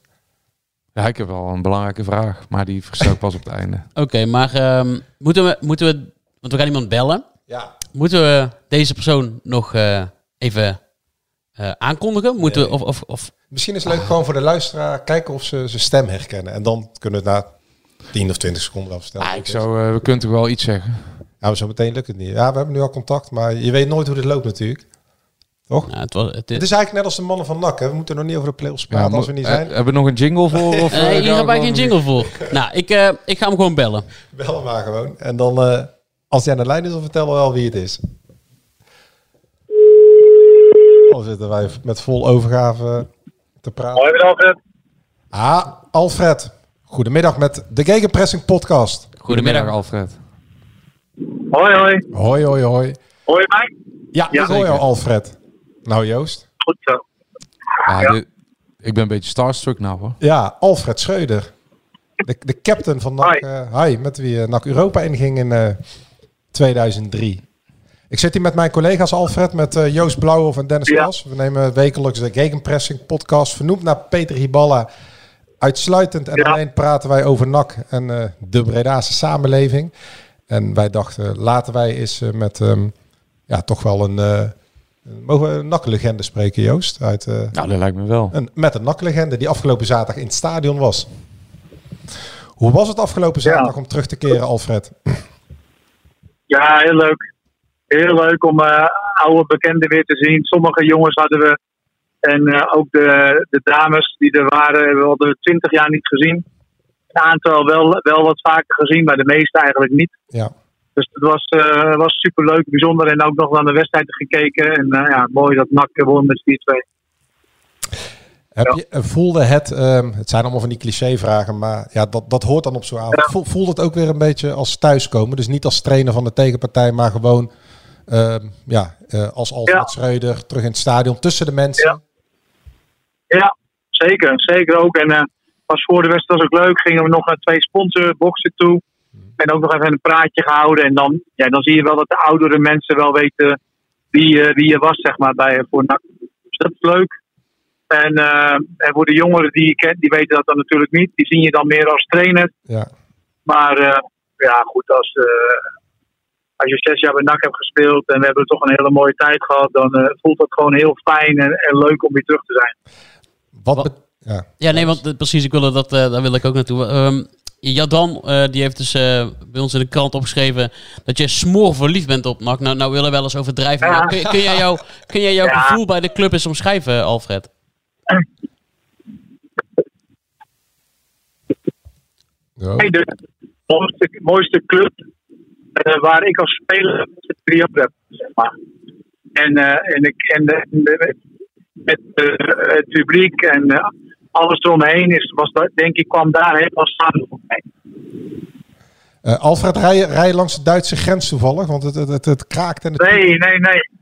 Speaker 15: Ja, ik heb wel een belangrijke vraag, maar die verstel ik pas op het einde.
Speaker 14: Oké, maar ehm, moeten, we, moeten we, want we gaan iemand bellen.
Speaker 16: Ja.
Speaker 14: Moeten we deze persoon nog eh, even eh, aankondigen? Moeten we, of, of, of,
Speaker 16: Misschien is het leuk gewoon voor de luisteraar kijken of ze zijn stem herkennen. En dan kunnen we het na 10 of 20 seconden wel vertellen.
Speaker 15: Ah, ik zou, eh, we kunnen toch wel iets zeggen.
Speaker 16: Ja, maar zo meteen lukt het niet. Ja, we hebben nu al contact, maar je weet nooit hoe dit loopt natuurlijk. Toch?
Speaker 14: Ja, het, was, het,
Speaker 16: Het is eigenlijk net als de mannen van NAC. Hè. We moeten nog niet over de play-offs
Speaker 15: Ja,
Speaker 16: praten als we niet
Speaker 15: eh,
Speaker 16: zijn.
Speaker 15: hebben we nog een jingle voor? <laughs> Of,
Speaker 14: Nee, hier hebben wij geen jingle voor. nou, ik, eh, ik ga hem gewoon bellen.
Speaker 16: Bel hem maar gewoon. En dan, eh, als hij aan de lijn is, dan vertellen we wel wie het is. Dan zitten wij met vol overgave te praten.
Speaker 2: Hoi, Alfred.
Speaker 16: Ah, Alfred. Goedemiddag met de Gegenpressing podcast.
Speaker 15: Goedemiddag, Alfred.
Speaker 2: Hoi, hoi.
Speaker 16: Hoi, hoi, hoi.
Speaker 2: Hoor je mij?
Speaker 16: Ja, ik hoor Alfred. Nou, Joost.
Speaker 2: Goed zo.
Speaker 15: Ja, ik ben een beetje starstruck nou hoor.
Speaker 16: Ja, Alfred Schreuder. De, de captain van NAC. eh, hi, met wie eh, NAC Europa inging in eh, 2003. Ik zit hier met mijn collega's Alfred, met eh, Joost Blauwhoff en Dennis Klas. We nemen wekelijks de Gegenpressing podcast, vernoemd naar Peter Hiballa. Uitsluitend en alleen praten wij over NAC en eh, de Bredaanse samenleving. En wij dachten, laten wij eens eh, met ehm, ja, toch wel een... eh, mogen we een NAC-legende spreken, Joost? Uit, eh,
Speaker 15: Nou, dat lijkt me wel.
Speaker 16: een, met een NAC-legende die afgelopen zaterdag in het stadion was. Hoe was het afgelopen zaterdag om terug te keren, Alfred?
Speaker 2: Ja, heel leuk. Heel leuk om eh, oude bekenden weer te zien. Sommige jongens hadden we. En eh, ook de, de dames die er waren, hebben we al de twintig jaar niet gezien. Een aantal wel, wel wat vaker gezien, maar de meeste eigenlijk niet.
Speaker 16: Ja.
Speaker 2: Dus het was, eh was superleuk, bijzonder. En ook nog naar de wedstrijd gekeken. En ja, mooi dat NAC won met 4-2.
Speaker 16: Heb je, eh, voelde het, ehm, het zijn allemaal van die clichévragen, maar ja, dat, dat hoort dan op zo'n avond. Voel- Voelde het ook weer een beetje als thuiskomen? Dus niet als trainer van de tegenpartij, maar gewoon ehm, ja, eh, als Alfred
Speaker 2: Ja.
Speaker 16: Schreuder terug in het stadion, tussen de mensen.
Speaker 2: Ja, zeker. Zeker ook. En was voor de wedstrijd was ook leuk. Gingen we nog naar twee sponsorboxen toe. En ook nog even een praatje gehouden. En dan, ja, dan zie je wel dat de oudere mensen wel weten wie, wie je was, zeg maar, bij, voor NAC. Dus dat is leuk. En, eh, en voor de jongeren die je kent, die weten dat dan natuurlijk niet. Die zien je dan meer als trainer.
Speaker 16: Ja.
Speaker 2: Maar eh, ja, goed, als, eh, als je zes jaar bij NAC hebt gespeeld en we hebben toch een hele mooie tijd gehad, dan eh, voelt dat gewoon heel fijn en, en leuk om weer terug te zijn.
Speaker 16: Wat, ja.
Speaker 14: Ja, nee, want precies, ik wilde dat, eh, daar wil ik ook naartoe. Ehm Jadran, eh, die heeft dus eh, bij ons in de krant opgeschreven dat je smoor verliefd bent op NAC. Nou, nou willen we wel eens overdrijven.
Speaker 2: Ja.
Speaker 14: maar Kun, kun jij jouw, kun jij jouw
Speaker 2: Ja.
Speaker 14: gevoel bij de club eens omschrijven, Alfred?
Speaker 2: Hey, de mooiste, mooiste club eh, waar ik als speler drie op heb, zeg maar. En, eh, en, ik, en de, met eh, het publiek en alles eromheen is, was dat, denk ik, kwam daar helemaal samen voor mij.
Speaker 16: Alfred, rij je, rij langs de Duitse grens toevallig? Want het, het, het, het kraakt en het...
Speaker 2: Nee, nee, nee.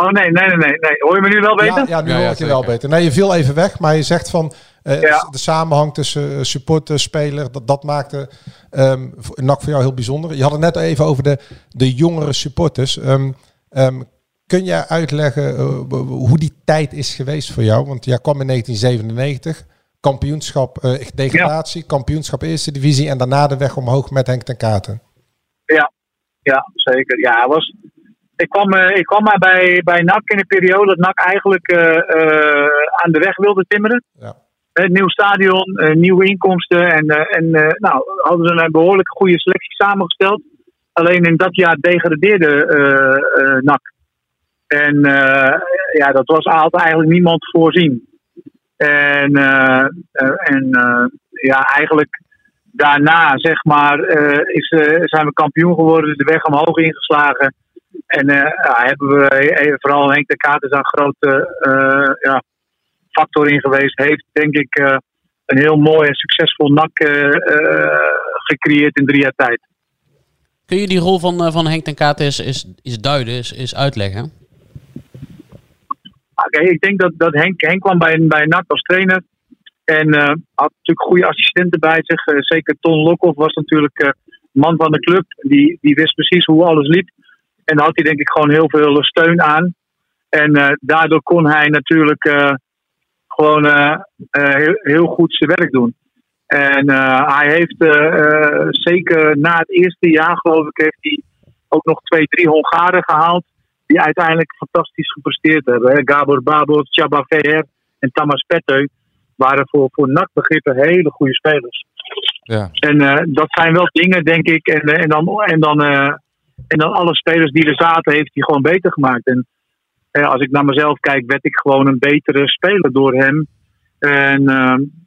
Speaker 2: Oh nee, nee, nee, nee. Hoor je me nu wel beter?
Speaker 16: Ja, ja nu hoor ik je wel beter. Nee, je viel even weg, maar je zegt van eh,
Speaker 2: Ja.
Speaker 16: de samenhang tussen eh, supporter, speler, dat, dat maakte ehm voor- NAC voor jou heel bijzonder. Je had het net even over de, de jongere supporters. Ehm, ehm, kun jij uitleggen hoe die tijd is geweest voor jou? Want jij kwam in 1997, kampioenschap uh, degradatie, kampioenschap eerste divisie en daarna de weg omhoog met Henk ten Katen.
Speaker 2: Ja, ja zeker. Ja, was, ik kwam, ik kwam maar bij, bij NAC in een periode dat NAC eigenlijk aan de weg wilde timmeren. Ja. Een nieuw stadion, nieuwe inkomsten. En, en nou, hadden ze een behoorlijk goede selectie samengesteld. Alleen in dat jaar degradeerde NAC. En ja, dat was altijd eigenlijk niemand voorzien. En, en ja, eigenlijk daarna, zeg maar, is, zijn we kampioen geworden, de weg omhoog ingeslagen. En hebben we, vooral Henk de Kaat is een grote ja, factor in geweest. Heeft denk ik een heel mooi en succesvol NAC gecreëerd in drie jaar tijd.
Speaker 14: Kun je die rol van, van Henk ten Kaat is, is, is duiden, is, is uitleggen?
Speaker 2: Oké, ik denk dat, dat Henk, Henk kwam bij, bij NAC als trainer. En uh, had natuurlijk goede assistenten bij zich. Uh, zeker Ton Lokhoff was natuurlijk uh, man van de club. Die, die wist precies hoe alles liep. En daar had hij denk ik gewoon heel veel steun aan. En daardoor kon hij natuurlijk gewoon heel, heel, goed zijn werk doen. En hij heeft zeker na het eerste jaar, geloof ik, heeft hij ook nog twee, drie Hongaren gehaald die uiteindelijk fantastisch gepresteerd hebben. Gabor Babot, Chaba Veer en Tamas Petteu waren voor, voor NAC-begrippen hele goede spelers.
Speaker 15: Ja.
Speaker 2: En uh, dat zijn wel dingen, denk ik. En, en, dan, en, dan, uh, en dan alle spelers die er zaten, heeft hij gewoon beter gemaakt. En uh, als ik naar mezelf kijk, werd ik gewoon een betere speler door hem. En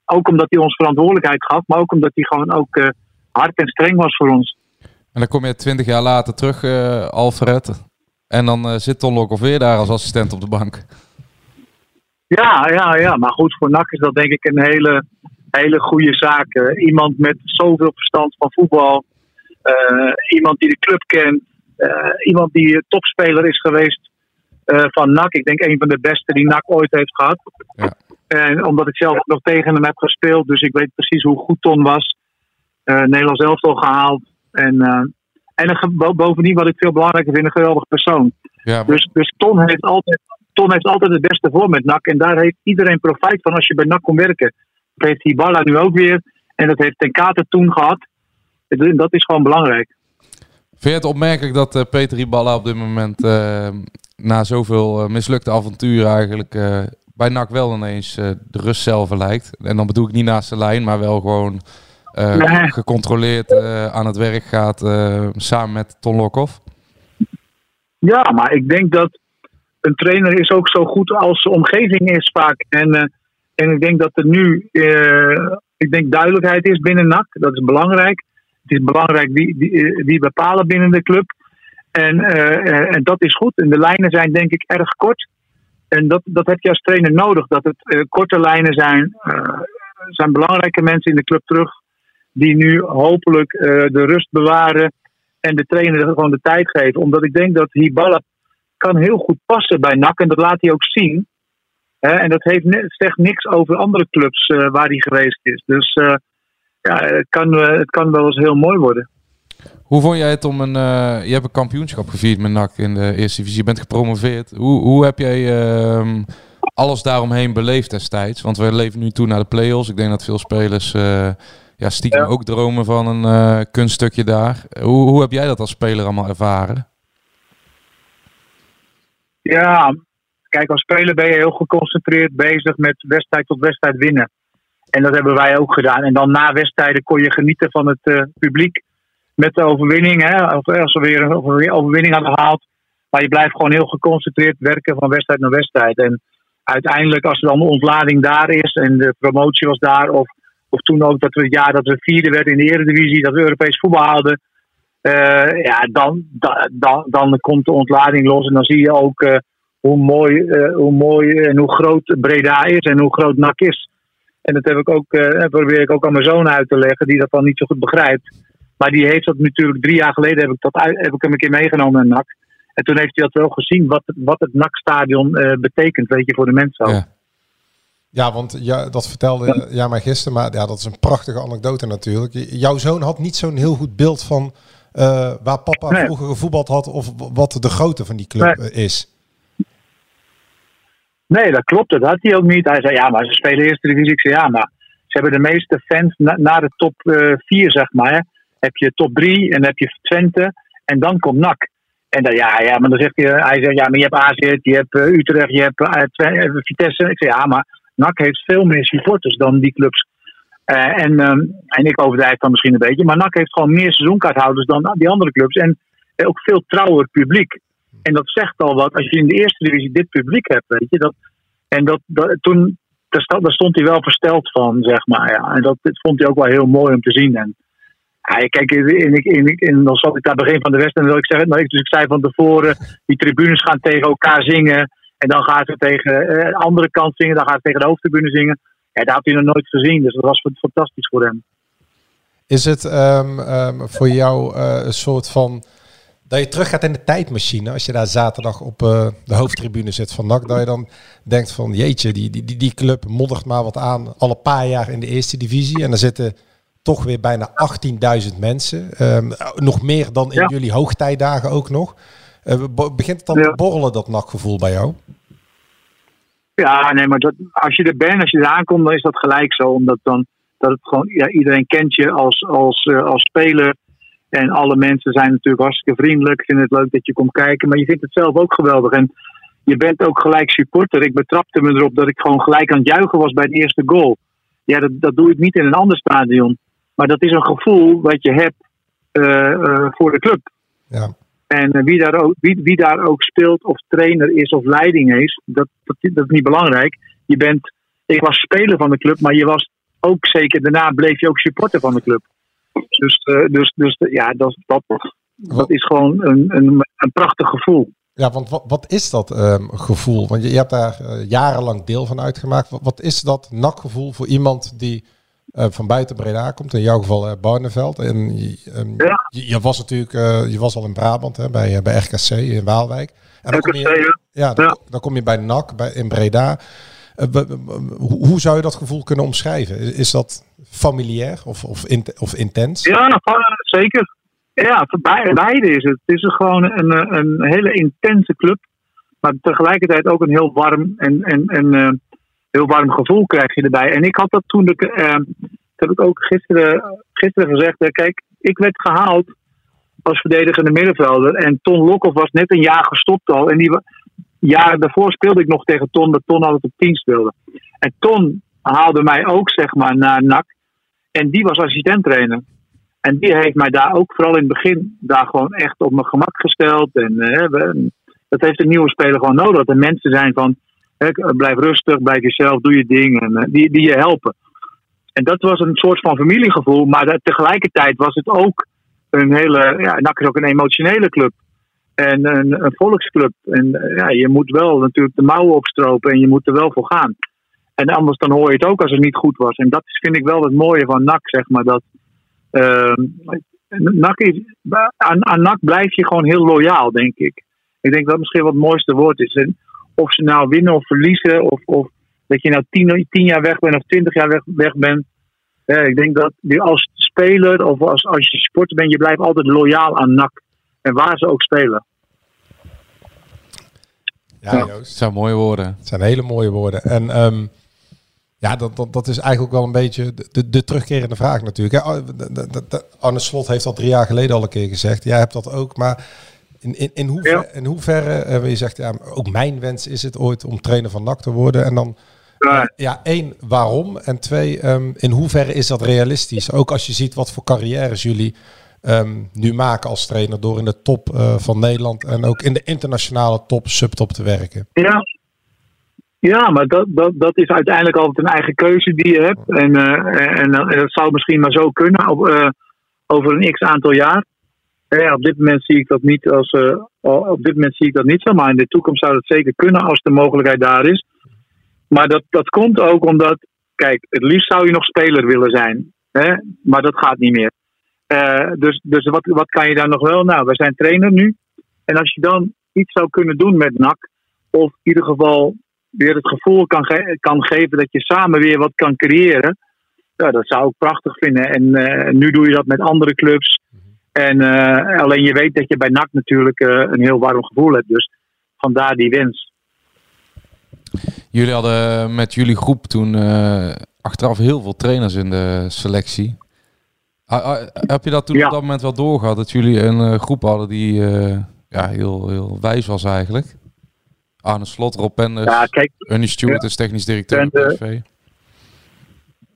Speaker 2: ook omdat hij ons verantwoordelijkheid gaf, maar ook omdat hij gewoon ook hard en streng was voor ons.
Speaker 15: En dan kom je twintig jaar later terug, Alfred. En dan uh, zit Ton Lokhoff weer daar als assistent op de bank.
Speaker 2: Ja, ja, ja. Maar goed, voor NAC is dat denk ik een hele, hele goede zaak. Iemand met zoveel verstand van voetbal. Uh, iemand die de club kent. iemand die topspeler is geweest van NAC. Ik denk een van de beste die NAC ooit heeft gehad.
Speaker 15: Ja.
Speaker 2: En omdat ik zelf nog tegen hem heb gespeeld. Dus ik weet precies hoe goed Ton was. Nederlands elftal gehaald. En en een, bovendien, wat ik veel belangrijker vind, een geweldige persoon.
Speaker 15: Ja,
Speaker 2: dus, dus Ton, heeft altijd, Ton heeft altijd het beste voor met NAC. En daar heeft iedereen profijt van als je bij NAC komt werken. Dat heeft Hibala nu ook weer. En dat heeft Ten Kate toen gehad. Dat is gewoon belangrijk.
Speaker 15: Vind je het opmerkelijk dat uh, Peter Hibala op dit moment uh, na zoveel uh, mislukte avonturen eigenlijk bij NAC wel ineens de rust zelf lijkt? En dan bedoel ik niet naast de lijn, maar wel gewoon gecontroleerd aan het werk gaat samen met Ton Lokhoff?
Speaker 2: Ja, maar ik denk dat een trainer is ook zo goed als de omgeving is vaak. En, en ik denk dat er nu ik denk duidelijkheid is binnen NAC. Dat is belangrijk. Is belangrijk wie, wie, wie bepalen binnen de club. En, en dat is goed. En de lijnen zijn denk ik erg kort. En dat, dat heb je als trainer nodig. Dat het korte lijnen zijn. Zijn belangrijke mensen in de club terug die nu hopelijk de rust bewaren en de trainer gewoon de tijd geven. Omdat ik denk dat Hibala kan heel goed passen bij NAC en dat laat hij ook zien. En dat heeft zegt niks over andere clubs waar hij geweest is. Dus ja, het kan, het kan wel eens heel mooi worden.
Speaker 15: Hoe vond jij het om een... je hebt een kampioenschap gevierd met NAC in de eerste divisie. Je bent gepromoveerd. Hoe, hoe heb jij ehm, alles daaromheen beleefd destijds? Want we leven nu toe naar de play-offs. Ik denk dat veel spelers ja, stiekem ook dromen van een kunststukje daar. Hoe, hoe heb jij dat als speler allemaal ervaren?
Speaker 2: Ja, kijk, als speler ben je heel geconcentreerd bezig met wedstrijd tot wedstrijd winnen. En dat hebben wij ook gedaan. En dan na wedstrijden kon je genieten van het uh, publiek met de overwinning. Hè, of als we weer een overwinning hadden gehaald. Maar je blijft gewoon heel geconcentreerd werken van wedstrijd naar wedstrijd. En uiteindelijk, als dan de ontlading daar is en de promotie was daar, of of toen ook dat we het jaar dat we vierde werden in de Eredivisie, dat we Europees voetbal hadden. Uh, ja, dan, dan, dan komt de ontlading los. En dan zie je ook hoe, mooi, hoe mooi en hoe groot Breda is en hoe groot NAC is. En dat heb ik ook, probeer ik ook aan mijn zoon uit te leggen, die dat dan niet zo goed begrijpt. Maar die heeft dat natuurlijk drie jaar geleden, heb ik, dat uit, heb ik hem een keer meegenomen naar NAC. En toen heeft hij dat wel gezien, wat, wat het NAC-stadion betekent, weet je, voor de mensen ook.
Speaker 16: Ja. Ja, want ja, dat vertelde ja. mij gisteren, maar ja, dat is een prachtige anekdote natuurlijk. Jouw zoon had niet zo'n heel goed beeld van uh, waar papa vroeger gevoetbald had of wat de grootte van die club is.
Speaker 2: Nee, dat klopt. Dat had hij ook niet. Hij zei, ja, maar ze spelen eerste divisie. Ik zei, ja, maar ze hebben de meeste fans na, de top 4, zeg maar. Heb je top 3 en heb je Twente en dan komt NAC. En dan, ja, ja, maar dan zegt hij, hij zegt, ja, maar je hebt AZ, je hebt Utrecht, je hebt Vitesse. Ik zei, ja, maar NAC heeft veel meer supporters dan die clubs. En, um, en ik overdrijf dan misschien een beetje. Maar NAC heeft gewoon meer seizoenkaarthouders dan die andere clubs. En ook veel trouwer publiek. En dat zegt al wat als je in de eerste divisie dit publiek hebt. Weet je, dat, en dat, toen daar, stond hij wel versteld van, zeg maar. Ja. En dat, vond hij ook wel heel mooi om te zien. En, ja, kijk, en, en, en, dan zat ik daar begin van de wedstrijd. En wil ik zeggen, dus ik zei van tevoren: die tribunes gaan tegen elkaar zingen. En dan gaan ze tegen de eh, andere kant zingen. Dan gaan ze tegen de hoofdtribune zingen. Ja, dat had hij nog nooit gezien. Dus dat was fantastisch voor hem.
Speaker 16: Is het um, um, voor jou uh, een soort van dat je terug gaat in de tijdmachine. Als je daar zaterdag op uh, de hoofdtribune zit van NAC. Dat je dan denkt van jeetje, die, die, die club moddert maar wat aan. Alle paar jaar in de eerste divisie. En dan zitten toch weer bijna 18.000 mensen. Um, nog meer dan in jullie hoogtijdagen ook nog. Uh, begint het dan ja. te borrelen, dat NAC-gevoel bij jou?
Speaker 2: Ja, nee, maar dat, als je er bent, als je er aankomt, dan is dat gelijk zo. Omdat dan dat het gewoon, ja, iedereen kent je als, als, uh, als speler. En alle mensen zijn natuurlijk hartstikke vriendelijk. Vinden het leuk dat je komt kijken. Maar je vindt het zelf ook geweldig. En je bent ook gelijk supporter. Ik betrapte me erop dat ik gewoon gelijk aan het juichen was bij de eerste goal. Ja, dat, dat doe ik niet in een ander stadion. Maar dat is een gevoel wat je hebt uh, uh, voor de club.
Speaker 16: Ja.
Speaker 2: En uh, wie, daar ook, wie, wie daar ook speelt, of trainer is of leiding is, dat, dat, dat is niet belangrijk. Je bent, ik was speler van de club, maar je was ook zeker, daarna bleef je ook supporter van de club. Dus, uh, dus, dus ja, dat, dat, dat is gewoon een, een, een prachtig gevoel.
Speaker 16: Ja, want wat, wat is dat um, gevoel? Want je, je hebt daar uh, jarenlang deel van uitgemaakt. Wat, wat is dat nakgevoel voor iemand die uh, van buiten Breda komt? In jouw geval uh, Barneveld. En um,
Speaker 2: ja.
Speaker 16: je, je, was natuurlijk, je was al in Brabant, hè, bij, bij RKC in Waalwijk. En dan
Speaker 2: RKC,
Speaker 16: kom je, ja, dan,
Speaker 2: ja.
Speaker 16: dan kom je bij NAC bij, in Breda. Hoe zou je dat gevoel kunnen omschrijven? Is, dat familiair of, of, of intens?
Speaker 2: Ja, zeker. Ja, voor beide is het. Het is gewoon een, een hele intense club. Maar tegelijkertijd ook een heel warm en, en, en heel warm gevoel krijg je erbij. En ik had dat toen, ik, dat heb ik ook gisteren, gisteren gezegd. Kijk, ik werd gehaald als verdedigende middenvelder. En Ton Lokhoff was net een jaar gestopt al. En die jaren daarvoor speelde ik nog tegen Ton, dat Ton altijd op 10 speelde. En Ton haalde mij ook, zeg maar, naar NAC. En die was assistent-trainer. En die heeft mij daar ook vooral in het begin daar gewoon echt op mijn gemak gesteld. En we, dat heeft een nieuwe speler gewoon nodig. Dat er mensen zijn van, blijf rustig, blijf jezelf, doe je ding. En, uh, die, die je helpen. En dat was een soort van familiegevoel. Maar tegelijkertijd was het ook een hele, ja, NAC is ook een emotionele club. En een, volksclub. En ja, je moet wel natuurlijk de mouwen opstropen en je moet er wel voor gaan. En anders dan hoor je het ook als het niet goed was. En dat vind ik wel het mooie van NAC, zeg maar. Dat, uh, NAC is, aan, aan NAC blijf je gewoon heel loyaal, denk ik. Ik denk dat misschien wat het mooiste woord is. En of ze nou winnen of verliezen, of, of dat je nou tien, tien jaar weg bent of twintig jaar weg, bent. Ik denk dat als speler of als, als je sporter bent, je blijft altijd loyaal aan NAC. En waar ze ook spelen.
Speaker 16: Ja, Joost.
Speaker 15: Het zijn mooie woorden.
Speaker 16: Het zijn hele mooie woorden. En um, ja, dat, dat, dat is eigenlijk ook wel een beetje de, de terugkerende vraag natuurlijk. De, de, Arne Slot heeft dat drie jaar geleden al een keer gezegd. Jij hebt dat ook, maar in, in, in, hoever, ja. in hoeverre, uh, je zegt, ja, ook mijn wens is het ooit om trainer van NAC te worden. En dan,
Speaker 2: ja,
Speaker 16: ja één, waarom? En twee, um, in hoeverre is dat realistisch? Ook als je ziet wat voor carrières jullie um, nu maken als trainer door in de top uh, van Nederland en ook in de internationale top, subtop te werken.
Speaker 2: Ja, ja, maar dat, dat, dat is uiteindelijk altijd een eigen keuze die je hebt. En, uh, en, dat zou misschien maar zo kunnen op, uh, over een x aantal jaar. Ja, op dit moment zie ik dat niet als op dit moment zie ik dat niet zo, maar in de toekomst zou dat zeker kunnen als de mogelijkheid daar is. Maar dat, dat komt ook omdat, kijk, het liefst zou je nog speler willen zijn, hè? maar dat gaat niet meer. Dus dus wat, wat kan je daar nog wel? Nou, we zijn trainer nu. En als je dan iets zou kunnen doen met NAC, of in ieder geval weer het gevoel kan, ge kan geven dat je samen weer wat kan creëren. Ja, dat zou ik prachtig vinden. En uh, nu doe je dat met andere clubs. En uh, alleen je weet dat je bij NAC natuurlijk een heel warm gevoel hebt. Dus vandaar die wens.
Speaker 15: Jullie hadden met jullie groep toen achteraf heel veel trainers in de selectie. Heb je dat toen op dat moment wel doorgehad? Dat jullie een groep hadden die ja, heel, heel wijs was eigenlijk? Arne Slot, Rob Penders, ja, kijk, Ernie Stewart is technisch directeur van PSV.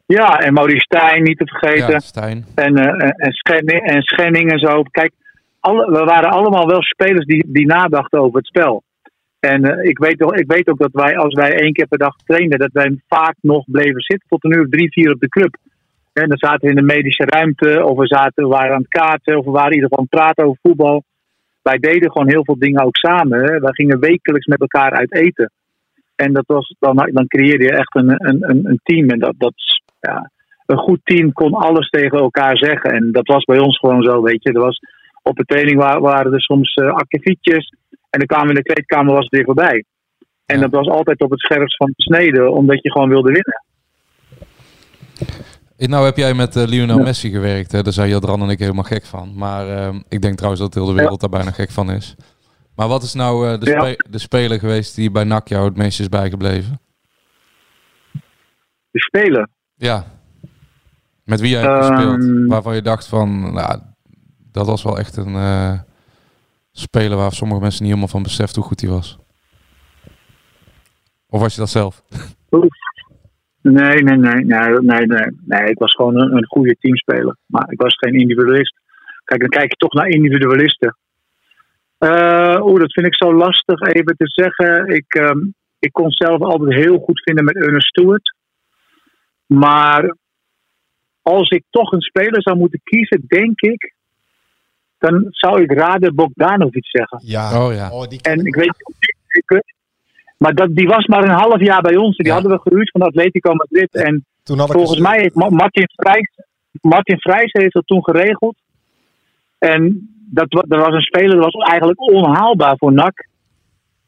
Speaker 2: Ja, en Maurice Stijn niet te vergeten. Stijn. En, uh, en, Schenning, en Schenning en zo. Kijk, alle, we waren allemaal wel spelers die, die nadachten over het spel. En uh, ik, weet, ik weet ook dat wij, als wij één keer per dag trainden, dat wij vaak nog bleven zitten tot een uur of drie, vier op de club. En dan zaten we in de medische ruimte, of we, zaten, we waren aan het kaarten, of we waren in ieder geval aan het praten over voetbal. Wij deden gewoon heel veel dingen ook samen. Hè. Wij gingen wekelijks met elkaar uit eten. En dat was, dan, dan creëerde je echt een, een, een team. En dat, dat, ja, een goed team kon alles tegen elkaar zeggen. En dat was bij ons gewoon zo, weet je. Er was, op de training waren, er soms uh, akkefietjes. En dan kwamen we in de kleedkamer, was het weer voorbij. En dat was altijd op het scherpst van de snede, omdat je gewoon wilde winnen.
Speaker 15: Nou heb jij met uh, Lionel Messi gewerkt. Hè? Daar zijn Jadran en ik helemaal gek van. Maar uh, ik denk trouwens dat heel de wereld daar bijna gek van is. Maar wat is nou uh, de, spe de, speler geweest die bij NAC jou het meest is bijgebleven?
Speaker 2: De speler?
Speaker 15: Ja. Met wie jij hebt gespeeld. Ehm. Waarvan je dacht van, nou, dat was wel echt een uh, speler waar sommige mensen niet helemaal van beseft hoe goed hij was. Of was je dat zelf?
Speaker 2: Nee, nee, nee, nee, nee, nee. nee ik was gewoon een, een goede teamspeler. Maar ik was geen individualist. Kijk, dan kijk je toch naar individualisten. Uh, Oeh, dat vind ik zo lastig even te zeggen. Ik, um, ik kon zelf altijd heel goed vinden met Ernest Stewart. Maar als ik toch een speler zou moeten kiezen, denk ik, dan zou ik Rade Bogdanovic zeggen.
Speaker 16: Ja, oh ja. Oh,
Speaker 2: die en ik weet, ik, maar dat, die was maar een half jaar bij ons. Die hadden we gehuurd van Atletico Madrid. En volgens mij heeft Martin Vrijs, Martin Vrijs heeft dat toen geregeld. En dat, dat was een speler, dat was eigenlijk onhaalbaar voor NAC.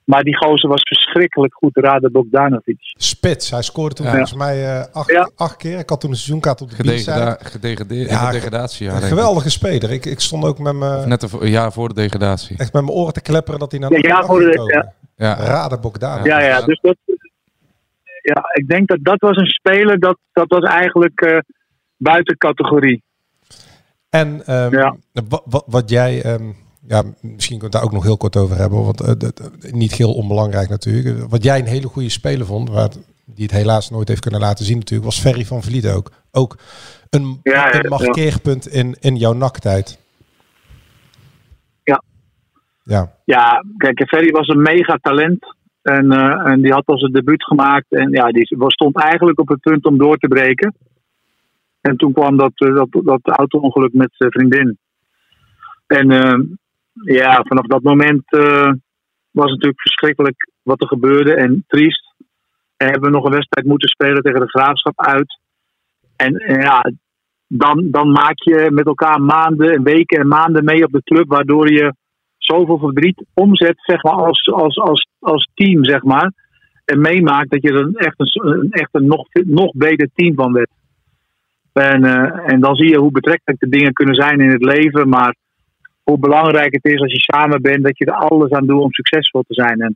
Speaker 2: Maar die gozer was verschrikkelijk goed, Rade Bogdanovic.
Speaker 16: Spits, hij scoorde toen volgens mij uh, acht, acht, keer. Ik had toen een seizoenkaart op de Gedegada
Speaker 15: Gedegradeerd, ja, degradatie. Ja,
Speaker 16: een geweldige speler. Ik, ik stond ook met mijn...
Speaker 15: Net een jaar voor de degradatie.
Speaker 16: Echt met mijn oren te klepperen dat hij naar
Speaker 2: de ja, voor de, ja.
Speaker 16: ja. Rade Bogdanovic.
Speaker 2: Ja, ja, dus dat... Ja, ik denk dat dat was een speler, dat, dat was eigenlijk uh, buiten categorie.
Speaker 16: En um, ja. wat, wat jij... Um, ja, misschien kunnen we daar ook nog heel kort over hebben. Want uh, niet heel onbelangrijk natuurlijk. Wat jij een hele goede speler vond, waar, die het helaas nooit heeft kunnen laten zien natuurlijk, was Ferry van Vliet ook. Ook een, ja, een markeerpunt in, in jouw naktijd.
Speaker 2: Ja.
Speaker 16: Ja.
Speaker 2: Ja, kijk, Ferry was een mega talent. En, uh, en die had al zijn debuut gemaakt. En ja, die stond eigenlijk op het punt om door te breken. En toen kwam dat, dat, dat auto-ongeluk met zijn vriendin. En ja, vanaf dat moment uh, was het natuurlijk verschrikkelijk wat er gebeurde en triest. En hebben we nog een wedstrijd moeten spelen tegen de graafschap uit. En, ja, dan, dan maak je met elkaar maanden en weken en maanden mee op de club, waardoor je zoveel verdriet omzet, zeg maar, als, als, als, als team, zeg maar. En meemaakt dat je er echt een, echt een nog, nog beter team van werd. En, uh, en dan zie je hoe betrekkelijk de dingen kunnen zijn in het leven, maar hoe belangrijk het is als je samen bent, dat je er alles aan doet om succesvol te zijn. En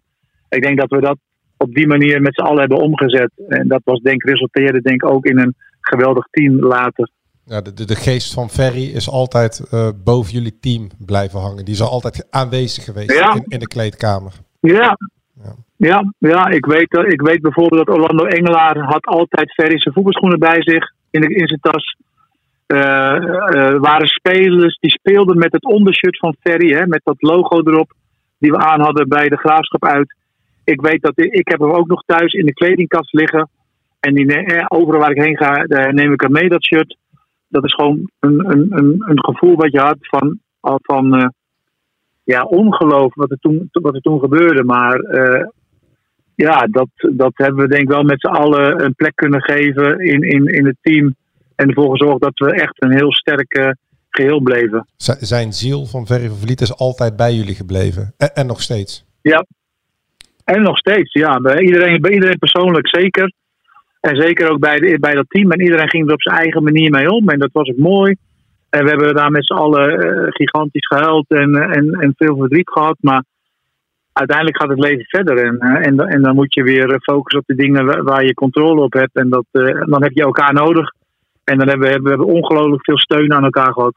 Speaker 2: ik denk dat we dat op die manier met z'n allen hebben omgezet. En dat was denk resulteerde denk ik ook in een geweldig team later.
Speaker 16: Ja, de, de, de geest van Ferry is altijd uh, boven jullie team blijven hangen. Die is altijd aanwezig geweest in, in, de kleedkamer.
Speaker 2: Ja. ja. Ja, ja, ik, weet, ik weet bijvoorbeeld dat Orlando Engelaar had altijd Ferry zijn voetbalschoenen bij zich in, de, in zijn tas. Uh, waren spelers die speelden met het ondershirt van Ferry, hè, met dat logo erop, die we aan hadden bij de graafschap uit. Ik weet dat ik, heb hem ook nog thuis in de kledingkast liggen. En die, eh, overal waar ik heen ga, neem ik hem mee, dat shirt. Dat is gewoon een, een, een, een gevoel wat je had van, van ja, ongeloof wat er toen, wat er toen gebeurde. Maar ja, dat, dat hebben we denk ik wel met z'n allen een plek kunnen geven in, in, in het team. En ervoor gezorgd dat we echt een heel sterk geheel bleven.
Speaker 16: zijn ziel van van Vliet is altijd bij jullie gebleven. En, en, nog steeds.
Speaker 2: Ja. En nog steeds, ja. Bij iedereen, bij iedereen persoonlijk zeker. En zeker ook bij, de, bij dat team. En iedereen ging er op zijn eigen manier mee om. En dat was ook mooi. En we hebben daar met z'n allen uh, gigantisch gehuild en, en, en veel verdriet gehad. Maar uiteindelijk gaat het leven verder. En, eh, en, en dan moet je weer eh, focussen op de dingen waar, waar je controle op hebt. En dat, eh, dan heb je elkaar nodig. En dan hebben we, hebben we ongelooflijk veel steun aan elkaar gehad.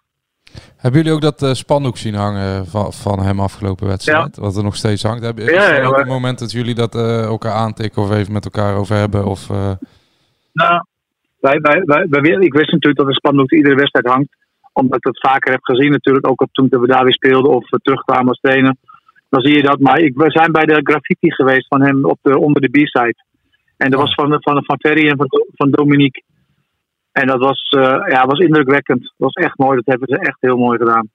Speaker 15: Hebben jullie ook dat eh, spandoek zien hangen van, van hem afgelopen wedstrijd? Wat er nog steeds hangt. Heb, is
Speaker 2: Ja, ja, maar-
Speaker 15: een moment dat jullie dat eh, elkaar aantikken of even met elkaar over hebben? Of, eh,
Speaker 2: Nou, wij, wij, wij, wij- ik wist natuurlijk dat de spandoek iedere wedstrijd hangt. Omdat ik dat vaker heb gezien natuurlijk. Ook op toen we daar weer speelden of we terugkwamen als trainer. Dan zie je dat. Maar ik, we zijn bij de graffiti geweest van hem op de, onder de B-side. En dat was van, van, van Ferry en van, van Dominique. En dat was, eh, ja, was indrukwekkend. Dat was echt mooi. Dat hebben ze echt heel mooi gedaan.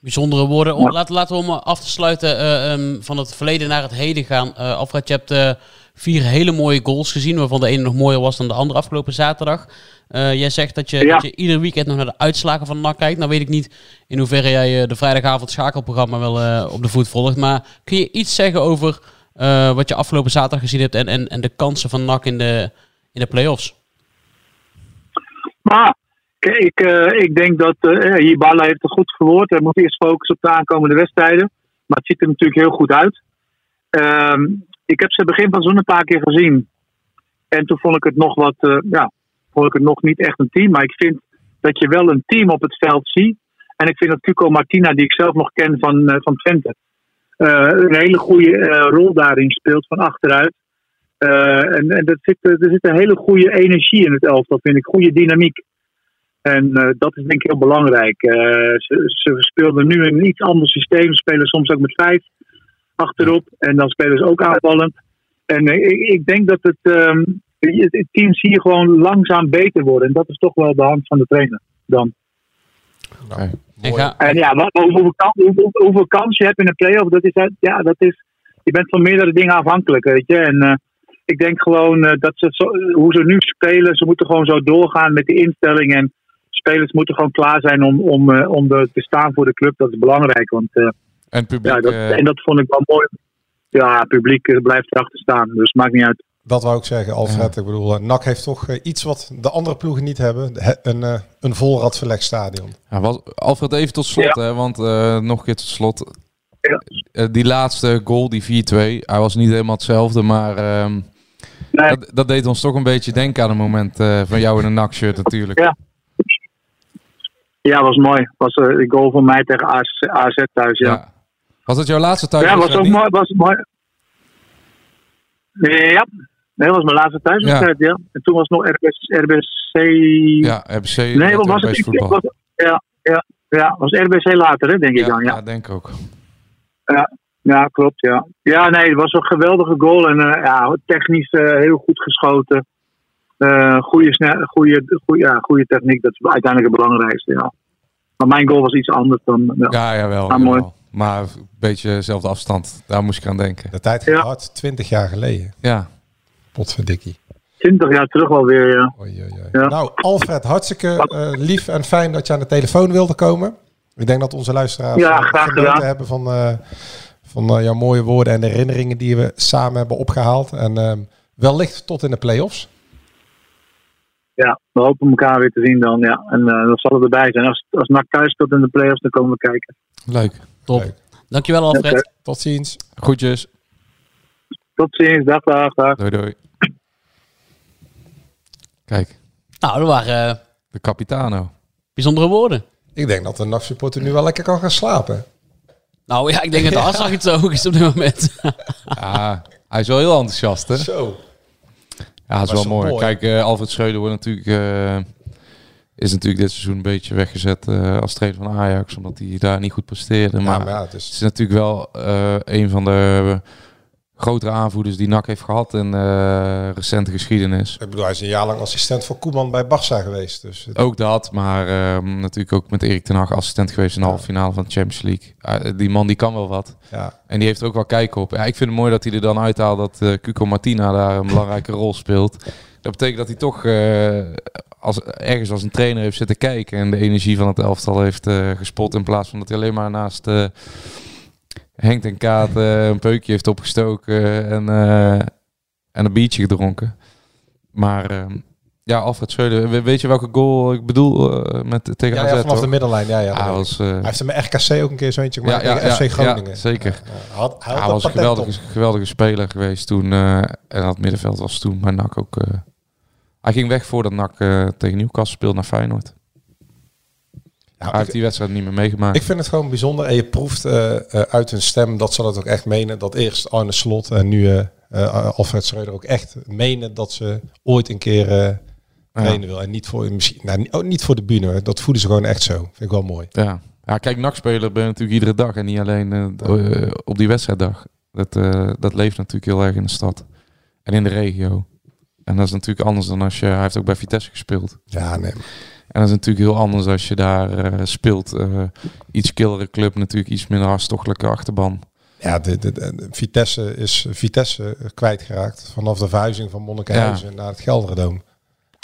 Speaker 14: Bijzondere woorden. Om, laten, laten we om af te sluiten eh, ehm, van het verleden naar het heden gaan. Eh, Alfred, je hebt vier hele mooie goals gezien, waarvan de ene nog mooier was dan de andere afgelopen zaterdag. Jij zegt dat je,
Speaker 2: Ja.
Speaker 14: dat je ieder weekend nog naar de uitslagen van NAC kijkt. Nou weet ik niet in hoeverre jij de vrijdagavond schakelprogramma wel op de voet volgt. Maar kun je iets zeggen over wat je afgelopen zaterdag gezien hebt en, en, en de kansen van NAC in de, in de play-offs?
Speaker 2: Maar ik, eh, ik denk dat eh Hibala heeft het goed verwoord. Hij moet eerst focussen op de aankomende wedstrijden. Maar het ziet er natuurlijk heel goed uit. Ehm, ik heb ze begin van zo'n een paar keer gezien. En toen vond ik het nog wat, eh, ja, vond ik het nog niet echt een team. Maar ik vind dat je wel een team op het veld ziet. En ik vind dat Cuco Martina, die ik zelf nog ken van, eh, van Twente, eh, een hele goede eh, rol daarin speelt van achteruit. Eh, en en er, zit, er zit een hele goede energie in het elftal, vind ik. Goede dynamiek. En eh, dat is denk ik heel belangrijk. Eh, ze, ze speelden nu een iets ander systeem. Ze spelen soms ook met vijf achterop. En dan spelen ze ook aanvallend. En eh, ik, ik denk dat het, ehm, het, team zie je gewoon langzaam beter worden. En dat is toch wel de hand van de trainer dan.
Speaker 14: En ga,
Speaker 2: En ja, wat, hoeveel, kan- hoeveel, hoeveel kans je hebt in een play-off, dat is, ja, dat is, je bent van meerdere dingen afhankelijk, weet je. En eh, ik denk gewoon eh, dat ze, zo, hoe ze nu spelen, ze moeten gewoon zo doorgaan met de instelling. En spelers moeten gewoon klaar zijn om, om, eh, om de, te staan voor de club. Dat is belangrijk, want eh,
Speaker 15: en publiek.
Speaker 2: ja, dat,
Speaker 15: eh,
Speaker 2: en dat vond ik wel mooi. Ja, het publiek eh, blijft erachter staan, dus maakt niet uit.
Speaker 16: Dat wou ik zeggen, Alfred. Ik bedoel, eh, NAC heeft toch eh, iets wat de andere ploegen niet hebben. Een, eh, een vol radverlegd stadion.
Speaker 15: Ja, was, Alfred, even tot slot, hè, want eh, nog een keer tot slot. Eh, die laatste goal, die 4-2, hij was niet helemaal hetzelfde, maar ehm, dat, dat deed ons toch een beetje denken aan een moment eh, van jou in een NAC-shirt natuurlijk.
Speaker 2: Ja. Ja, was mooi. Was eh, de goal van mij tegen AZ, AZ thuis, ja.
Speaker 15: Was het jouw laatste thuis?
Speaker 2: Ja, was ook mooi. Was mooi. Ja, nee, dat was mijn laatste thuiswedstrijd, ja. En toen was nog RBC. RBC...
Speaker 15: Ja, RBC.
Speaker 2: Nee, wat was het?
Speaker 15: Voetbal.
Speaker 2: was- ja, ja, ja, was RBC later, hè, denk ik dan. Ja,
Speaker 15: Ja, denk ik ook.
Speaker 2: ja, ja klopt, ja. Ja, nee, het was een geweldige goal. En eh, ja, technisch eh, heel goed geschoten. Eh goede, goede, goede, ja, goede techniek, dat is uiteindelijk het belangrijkste, ja. Maar mijn goal was iets anders dan... Ja,
Speaker 15: Ja, jawel.
Speaker 2: Ah, mooi.
Speaker 15: jawel. Maar een beetje dezelfde afstand. Daar moest ik aan denken.
Speaker 16: De tijd gaat hard, 20 jaar geleden.
Speaker 15: Ja.
Speaker 16: Potverdikkie.
Speaker 2: 20 jaar terug alweer, ja. ja.
Speaker 16: Nou, Alfred, hartstikke eh, lief en fijn dat je aan de telefoon wilde komen. Ik denk dat onze luisteraars
Speaker 2: Ja,
Speaker 16: eh,
Speaker 2: graag gedaan.
Speaker 16: hebben van, eh, van eh, jouw mooie woorden en herinneringen die we samen hebben opgehaald. En eh, wellicht tot in de play-offs.
Speaker 2: Ja, we hopen elkaar weer te zien dan, ja. En eh dat zal er erbij zijn. Als, als NAC thuis speelt in de play-offs, dan komen we kijken.
Speaker 15: Leuk.
Speaker 14: Top. Dankjewel Alfred.
Speaker 2: Oké.
Speaker 16: Tot ziens.
Speaker 15: Groetjes.
Speaker 2: Tot ziens, dag, dag, dag.
Speaker 15: Doei, doei. Kijk,
Speaker 14: Nou, dat waren eh,
Speaker 15: de Capitano.
Speaker 14: bijzondere woorden.
Speaker 16: Ik denk dat de NAC-supporter nu wel lekker kan gaan slapen.
Speaker 14: Nou ja, ik denk dat de <laughs> afslag het zo ook is op dit moment.
Speaker 15: Ja, hij is wel heel enthousiast, hè?
Speaker 16: Zo.
Speaker 15: Ja, dat is wel
Speaker 16: zo
Speaker 15: mooi.
Speaker 16: mooi.
Speaker 15: Kijk, eh, Alfred Schreuder wordt natuurlijk, eh, is natuurlijk dit seizoen een beetje weggezet eh, als trainer van Ajax, omdat hij daar niet goed presteerde. Maar,
Speaker 16: maar ja, het is-
Speaker 15: het is natuurlijk wel eh, een van de grotere aanvoerders die NAC heeft gehad in eh, recente geschiedenis.
Speaker 16: Ik bedoel, hij is een jaar lang assistent voor Koeman bij Barça geweest. Dus
Speaker 15: Ook dat, maar ehm, natuurlijk ook met Erik ten Hag assistent geweest in de halve finale van de Champions League. Ah, die man die kan wel wat.
Speaker 16: Ja.
Speaker 15: En die heeft er ook wel kijk op. Ja, ik vind het mooi dat hij er dan uithaalt dat eh Cuco Martina daar een belangrijke rol speelt. Dat betekent dat hij toch eh, als, ergens als een trainer heeft zitten kijken en de energie van het elftal heeft gespot. In plaats van dat hij alleen maar naast Henk en Kaat eh, een peukje heeft opgestoken en, eh, en een biertje gedronken. Maar ehm, Ja, Alfred Schreuder. Weet je welke goal ik bedoel uh, met, tegen
Speaker 16: ja,
Speaker 15: AZ?
Speaker 16: Ja, vanaf de middenlijn. Ja, ja,
Speaker 15: hij, was, uh,
Speaker 16: hij heeft hem RKC ook een keer zo eentje gemaakt ja, ja, FC Groningen.
Speaker 15: Ja, zeker. hij, had, hij, hij was een geweldige, geweldige speler geweest toen. Uh, en dat middenveld was toen bij NAC ook... hij ging weg voordat NAC tegen Newcastle speelde naar Feyenoord. Ja, hij heeft die wedstrijd niet meer meegemaakt.
Speaker 16: Ik vind het gewoon bijzonder. En je proeft uit hun stem dat ze dat ook echt menen. Dat eerst Arne Slot en nu Alfred Schreuder ook echt menen dat ze ooit een keer trainen wil. En niet voor, misschien, nou, niet, oh, voor de bühne. Dat voelen ze gewoon echt zo. Vind ik wel mooi.
Speaker 15: Ja, ja kijk, NAC-speler ben je natuurlijk iedere dag. En niet alleen uh, op die wedstrijddag. Dat, uh, dat leeft natuurlijk heel erg in de stad. En in de regio. En dat is natuurlijk anders dan als je... Hij heeft ook bij Vitesse gespeeld.
Speaker 16: Ja, nee.
Speaker 15: En dat is natuurlijk heel anders als je daar uh, speelt. iets killere club, natuurlijk iets minder hartstochtelijke achterban.
Speaker 16: Ja, de, de, de, Vitesse is Vitesse kwijtgeraakt. Vanaf de verhuizing van Monnikenhuizen ja. naar het Gelderdoom.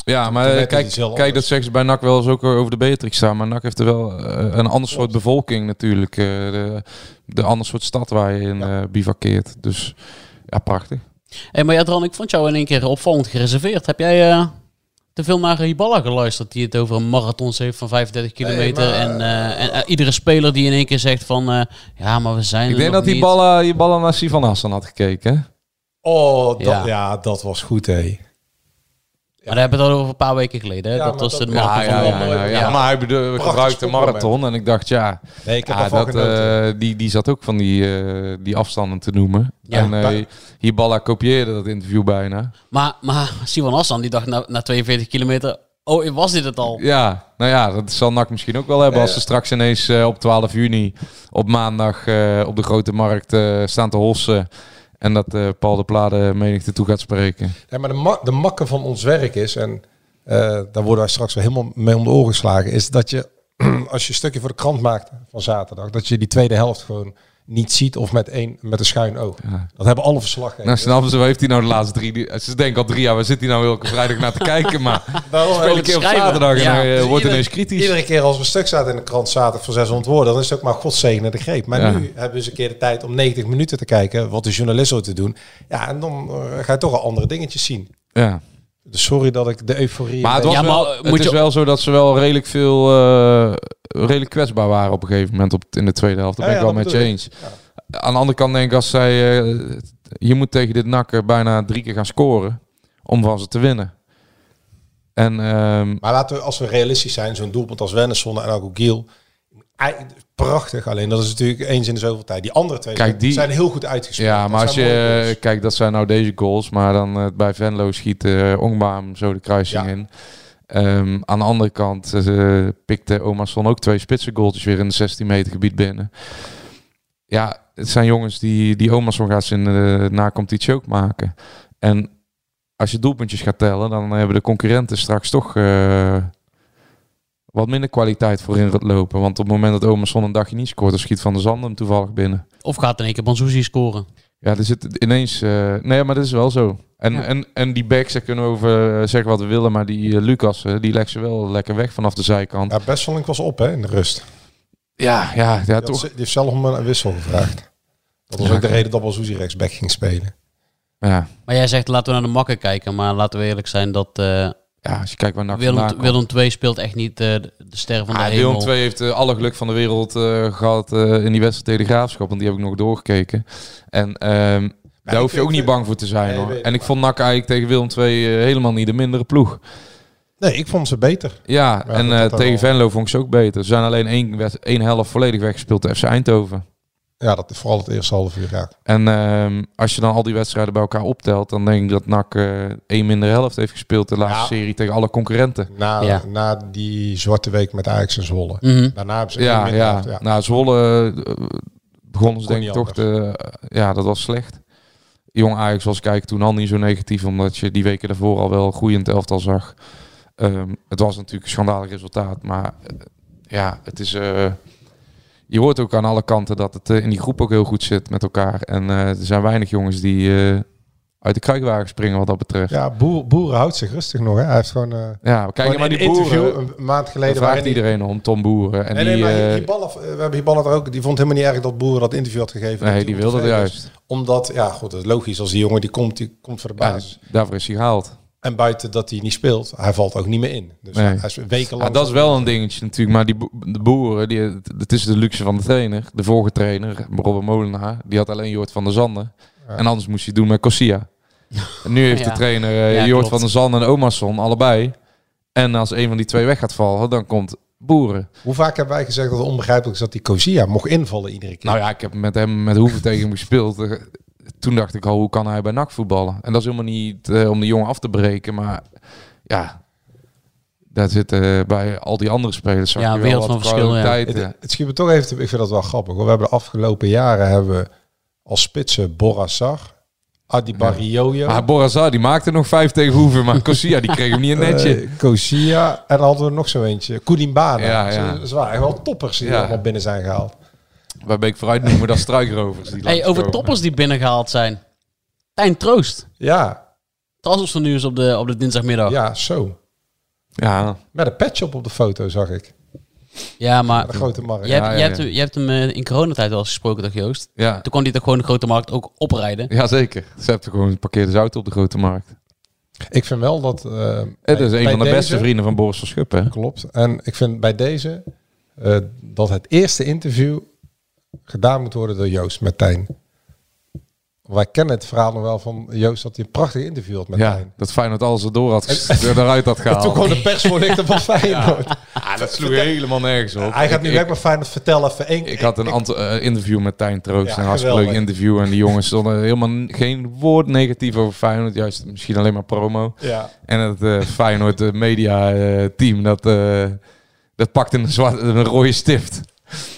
Speaker 15: Ja, maar kijk, kijk, dat zeggen ze bij NAC wel eens ook over de Beatrix staan. Maar NAC heeft er wel uh, een ander soort bevolking natuurlijk. Uh, de, de ander soort stad waar je in ja. uh, bivakkeert. Dus ja, prachtig.
Speaker 14: Hey, maar ja, Dran, ik vond jou in één keer opvallend gereserveerd. Heb jij te veel naar Hiballa geluisterd? Die het over marathons heeft van 35 kilometer. Nee, maar, en, en iedere speler die in één keer zegt van... ja, maar we zijn
Speaker 15: Ik denk dat Hiballa, Hiballa naar Sivan Hassan had gekeken.
Speaker 16: Oh, dat, ja. ja. dat was goed, hé.
Speaker 14: Maar daar hebben we het al over een paar weken geleden. Hè? Dat was de marathon.
Speaker 15: Ja, ja, ja, ja, maar hij bedoel, gebruikte marathon. En ik dacht, ja,
Speaker 16: nee, ik heb
Speaker 15: ja dat, uh, die, die zat ook van die, uh, die afstanden te noemen. Ja, en uh, Hiballa kopieerde dat interview bijna.
Speaker 14: Maar, maar Sivan Hassan, die dacht na, na 42 kilometer... Oh, was dit het al?
Speaker 15: Ja, nou ja, dat zal NAC misschien ook wel hebben... als ze straks ineens op 12 juni op maandag op de Grote Markt staan te hossen... En dat uh, Paul de Plade menigte toe gaat spreken.
Speaker 16: Ja, maar de, ma de makke van ons werk is, en uh, daar worden wij straks wel helemaal mee om de oren geslagen, is dat je, <clears throat> als je een stukje voor de krant maakt van zaterdag, dat je die tweede helft gewoon niet ziet of met, een, met een schuin oog. Ja. Dat hebben alle verslaggevers.
Speaker 15: Nou, snappen ze, heeft hij nou de laatste drie... Ze denken al drie jaar, waar zit hij nou elke vrijdag naar te <laughs> kijken? Maar speel een keer op zaterdag en hij dus wordt ineens kritisch.
Speaker 16: Iedere keer als we een stuk zaten in de krant zaterdag voor 600 woorden, dan is het ook maar godzegende de greep. Maar ja. nu hebben ze een keer de tijd om 90 minuten te kijken, wat de journalist zo te doen. Ja, en dan uh, ga je toch al andere dingetjes zien.
Speaker 15: Ja.
Speaker 16: Dus sorry dat ik de euforie...
Speaker 15: Maar het, was ja, wel, maar, het is je... wel zo dat ze wel redelijk veel... Uh, redelijk kwetsbaar waren op een gegeven moment op, in de tweede helft. Daar ben ik wel met je eens. Aan de andere kant denk ik, als zij... Uh, je moet tegen dit nakken bijna drie keer gaan scoren om van ze te winnen. En, um,
Speaker 16: maar laten we, als we realistisch zijn, zo'n doelpunt als Wennesson en ook Giel, prachtig. Alleen dat is natuurlijk eens in de zoveel tijd. Die andere twee
Speaker 15: Kijk, die,
Speaker 16: zijn heel goed uitgespeeld.
Speaker 15: Ja, maar als je kijkt, dat zijn nou deze goals, maar dan uh, bij Venlo schiet uh, Ongbaam zo de kruising ja. in. Um, aan de andere kant uh, pikte ook twee spitse goaltjes weer in de 16 meter gebied binnen. Ja, het zijn jongens die, die Omarsson gaat in de na-competitie ook maken. En als je doelpuntjes gaat tellen, dan hebben de concurrenten straks toch wat minder kwaliteit voor in het lopen. Want op het moment dat Omerson een dagje niet scoort, dan schiet Van der Zanden hem toevallig binnen.
Speaker 14: Of gaat in één keer Banzuzi scoren.
Speaker 15: Ja, er zit ineens... Uh, nee, maar dat is wel zo. En, ja. en, en die backs, daar kunnen we over uh, zeggen wat we willen, maar die uh, Lucas, die legt ze wel lekker weg vanaf de zijkant.
Speaker 16: Ja, Besseling was op hè, in de rust.
Speaker 15: Ja, ja, ja
Speaker 16: die
Speaker 15: toch.
Speaker 16: die heeft zelf om een wissel gevraagd. Dat was ja, ook de reden dat Banzuzi rechtsback ging spelen.
Speaker 15: Ja.
Speaker 14: Maar jij zegt laten we naar de makken kijken, maar laten we eerlijk zijn dat...
Speaker 15: Ja, als je kijkt waar NAC
Speaker 14: Willem, Willem 2 speelt echt niet uh, de ster van de ah, hemel.
Speaker 15: Willem 2 heeft uh, alle geluk van de wereld uh, gehad in die wedstrijd tegen de Graafschap. Want die heb ik nog doorgekeken. En um, daar hoef je ook niet bang voor te zijn. Nee, hoor. En ik vond NAC eigenlijk tegen Willem 2 helemaal niet de mindere ploeg.
Speaker 16: Nee, ik vond ze beter.
Speaker 15: Ja, en tegen Venlo vond ik ze ook beter. Ze zijn alleen één, één helft volledig weggespeeld FC Eindhoven.
Speaker 16: Ja, dat is vooral het eerste half uur. Ja.
Speaker 15: En uh, als je dan al die wedstrijden bij elkaar optelt, dan denk ik dat NAC uh, één minder helft heeft gespeeld de laatste ja. serie tegen alle concurrenten.
Speaker 16: Na,
Speaker 15: ja.
Speaker 16: na die zwarte week met Ajax en Zwolle.
Speaker 15: Mm -hmm.
Speaker 16: Daarna hebben ze
Speaker 15: ja, ja.
Speaker 16: helft, ja.
Speaker 15: Nou, Zwolle uh, begonnen ze denk ik toch de, ja, dat was slecht. Jong Ajax was kijken toen al niet zo negatief, omdat je die weken daarvoor al wel groeiend elftal zag. Um, het was natuurlijk een schandalig resultaat, maar ja, het is je hoort ook aan alle kanten dat het uh, in die groep ook heel goed zit met elkaar. En uh, er zijn weinig jongens die uh, uit de kruikwagen springen wat dat betreft.
Speaker 16: Ja, boer, Boeren houdt zich rustig nog. Hè? Hij heeft gewoon...
Speaker 15: ja, we kijken maar die
Speaker 16: interview een maand geleden...
Speaker 15: vraagt iedereen die... om, Tom Boeren. En
Speaker 16: nee,
Speaker 15: die,
Speaker 16: nee, maar Hiballa, we hebben Hiballa er ook... Die vond helemaal niet erg dat Boeren dat interview had gegeven.
Speaker 15: Nee, die wilde het juist.
Speaker 16: Omdat, ja goed, logisch. Als die jongen die komt, die komt voor de basis.
Speaker 15: Ja, daarvoor is hij gehaald.
Speaker 16: En buiten dat hij niet speelt, hij valt ook niet meer in. Dus
Speaker 15: Nee.
Speaker 16: hij is wekenlang...
Speaker 15: Ja, dat is wel een dingetje natuurlijk. Maar die bo- de boeren, die, het is de luxe van de trainer. De vorige trainer, Robert Molenaar, die had alleen Joort van der Zanden. En anders moest hij het doen met Corsia. <laughs> En nu heeft
Speaker 14: Ja.
Speaker 15: de trainer
Speaker 14: Ja,
Speaker 15: Joort
Speaker 14: klopt.
Speaker 15: van der Zanden en Omarsson allebei. En als een van die twee weg gaat vallen, dan komt Boeren.
Speaker 16: Hoe vaak hebben wij gezegd dat het onbegrijpelijk is dat die Cosia mocht invallen iedere keer?
Speaker 15: Nou ja, ik heb met hem, met Hoeven tegen hem gespeeld. Eh, Toen dacht ik al, hoe kan hij bij NAC voetballen? En dat is helemaal niet eh, om de jongen af te breken, maar ja... Daar zitten bij al die andere spelers.
Speaker 14: Ja, wereld van verschil, ja.
Speaker 16: Het, het schiet me toch even, te- ik vind dat wel grappig. Hoor. We hebben de afgelopen jaren hebben we als spitsen Borassar, Adi Barriojo,
Speaker 15: Maar Borazar, die maakte nog vijf tegen Hoeven, maar <laughs> Corsia, die kreeg hem niet een netje.
Speaker 16: eh, Cosia en dan hadden we nog zo eentje, Koudimbana.
Speaker 15: Ja, ja.
Speaker 16: Ze, ze waren echt wel toppers die
Speaker 15: Ja.
Speaker 16: allemaal binnen zijn gehaald.
Speaker 15: Waarbij ik vooruit noemen dat struikrovers. Die
Speaker 14: Hey, over toppers die binnengehaald zijn. Tijn Troost.
Speaker 16: Ja,
Speaker 14: Transfers van nieuws op de, op de dinsdagmiddag. Ja,
Speaker 16: ja, zo.
Speaker 15: Ja,
Speaker 16: Met een patch op op de foto zag ik.
Speaker 14: maar
Speaker 16: De grote markt.
Speaker 14: je hebt,
Speaker 15: Ja, ja,
Speaker 14: je hebt,
Speaker 15: ja.
Speaker 14: je hebt hem eh, in coronatijd wel eens gesproken, toch Joost?
Speaker 15: ja.
Speaker 14: Toen kon hij toch gewoon de grote markt ook oprijden.
Speaker 15: ja, zeker. Ze hebben gewoon parkeerde auto op de grote markt.
Speaker 16: Ik vind wel dat... eh,
Speaker 15: Het
Speaker 16: bij-
Speaker 15: is een
Speaker 16: bij
Speaker 15: van de
Speaker 16: deze-
Speaker 15: beste vrienden van Boris van Schuppen.
Speaker 16: Klopt. En ik vind bij deze eh, dat het eerste interview gedaan moet worden door Joost met Tijn. Wij kennen het verhaal nog wel van Joost dat hij een prachtig interview had met
Speaker 15: Ja,
Speaker 16: Tijn.
Speaker 15: dat Feyenoord alles erdoor had, <laughs> eruit had <laughs>
Speaker 16: En
Speaker 15: gehaald.
Speaker 16: toen kwam de persvoorlichter van <laughs> Feyenoord.
Speaker 15: Ah, dat sloeg helemaal nergens op.
Speaker 16: Hij gaat nu weg met Feyenoord vertellen. Even één,
Speaker 15: Ik had een eh, interview met Tijn Troost.
Speaker 16: Ja,
Speaker 15: een hartstikke leuk interview. En die jongens stonden helemaal geen woord negatief over Feyenoord. Juist misschien alleen maar promo.
Speaker 16: Ja.
Speaker 15: En het eh, Feyenoord eh, media eh, team, dat, eh, dat pakte een, zwarte, een rode stift.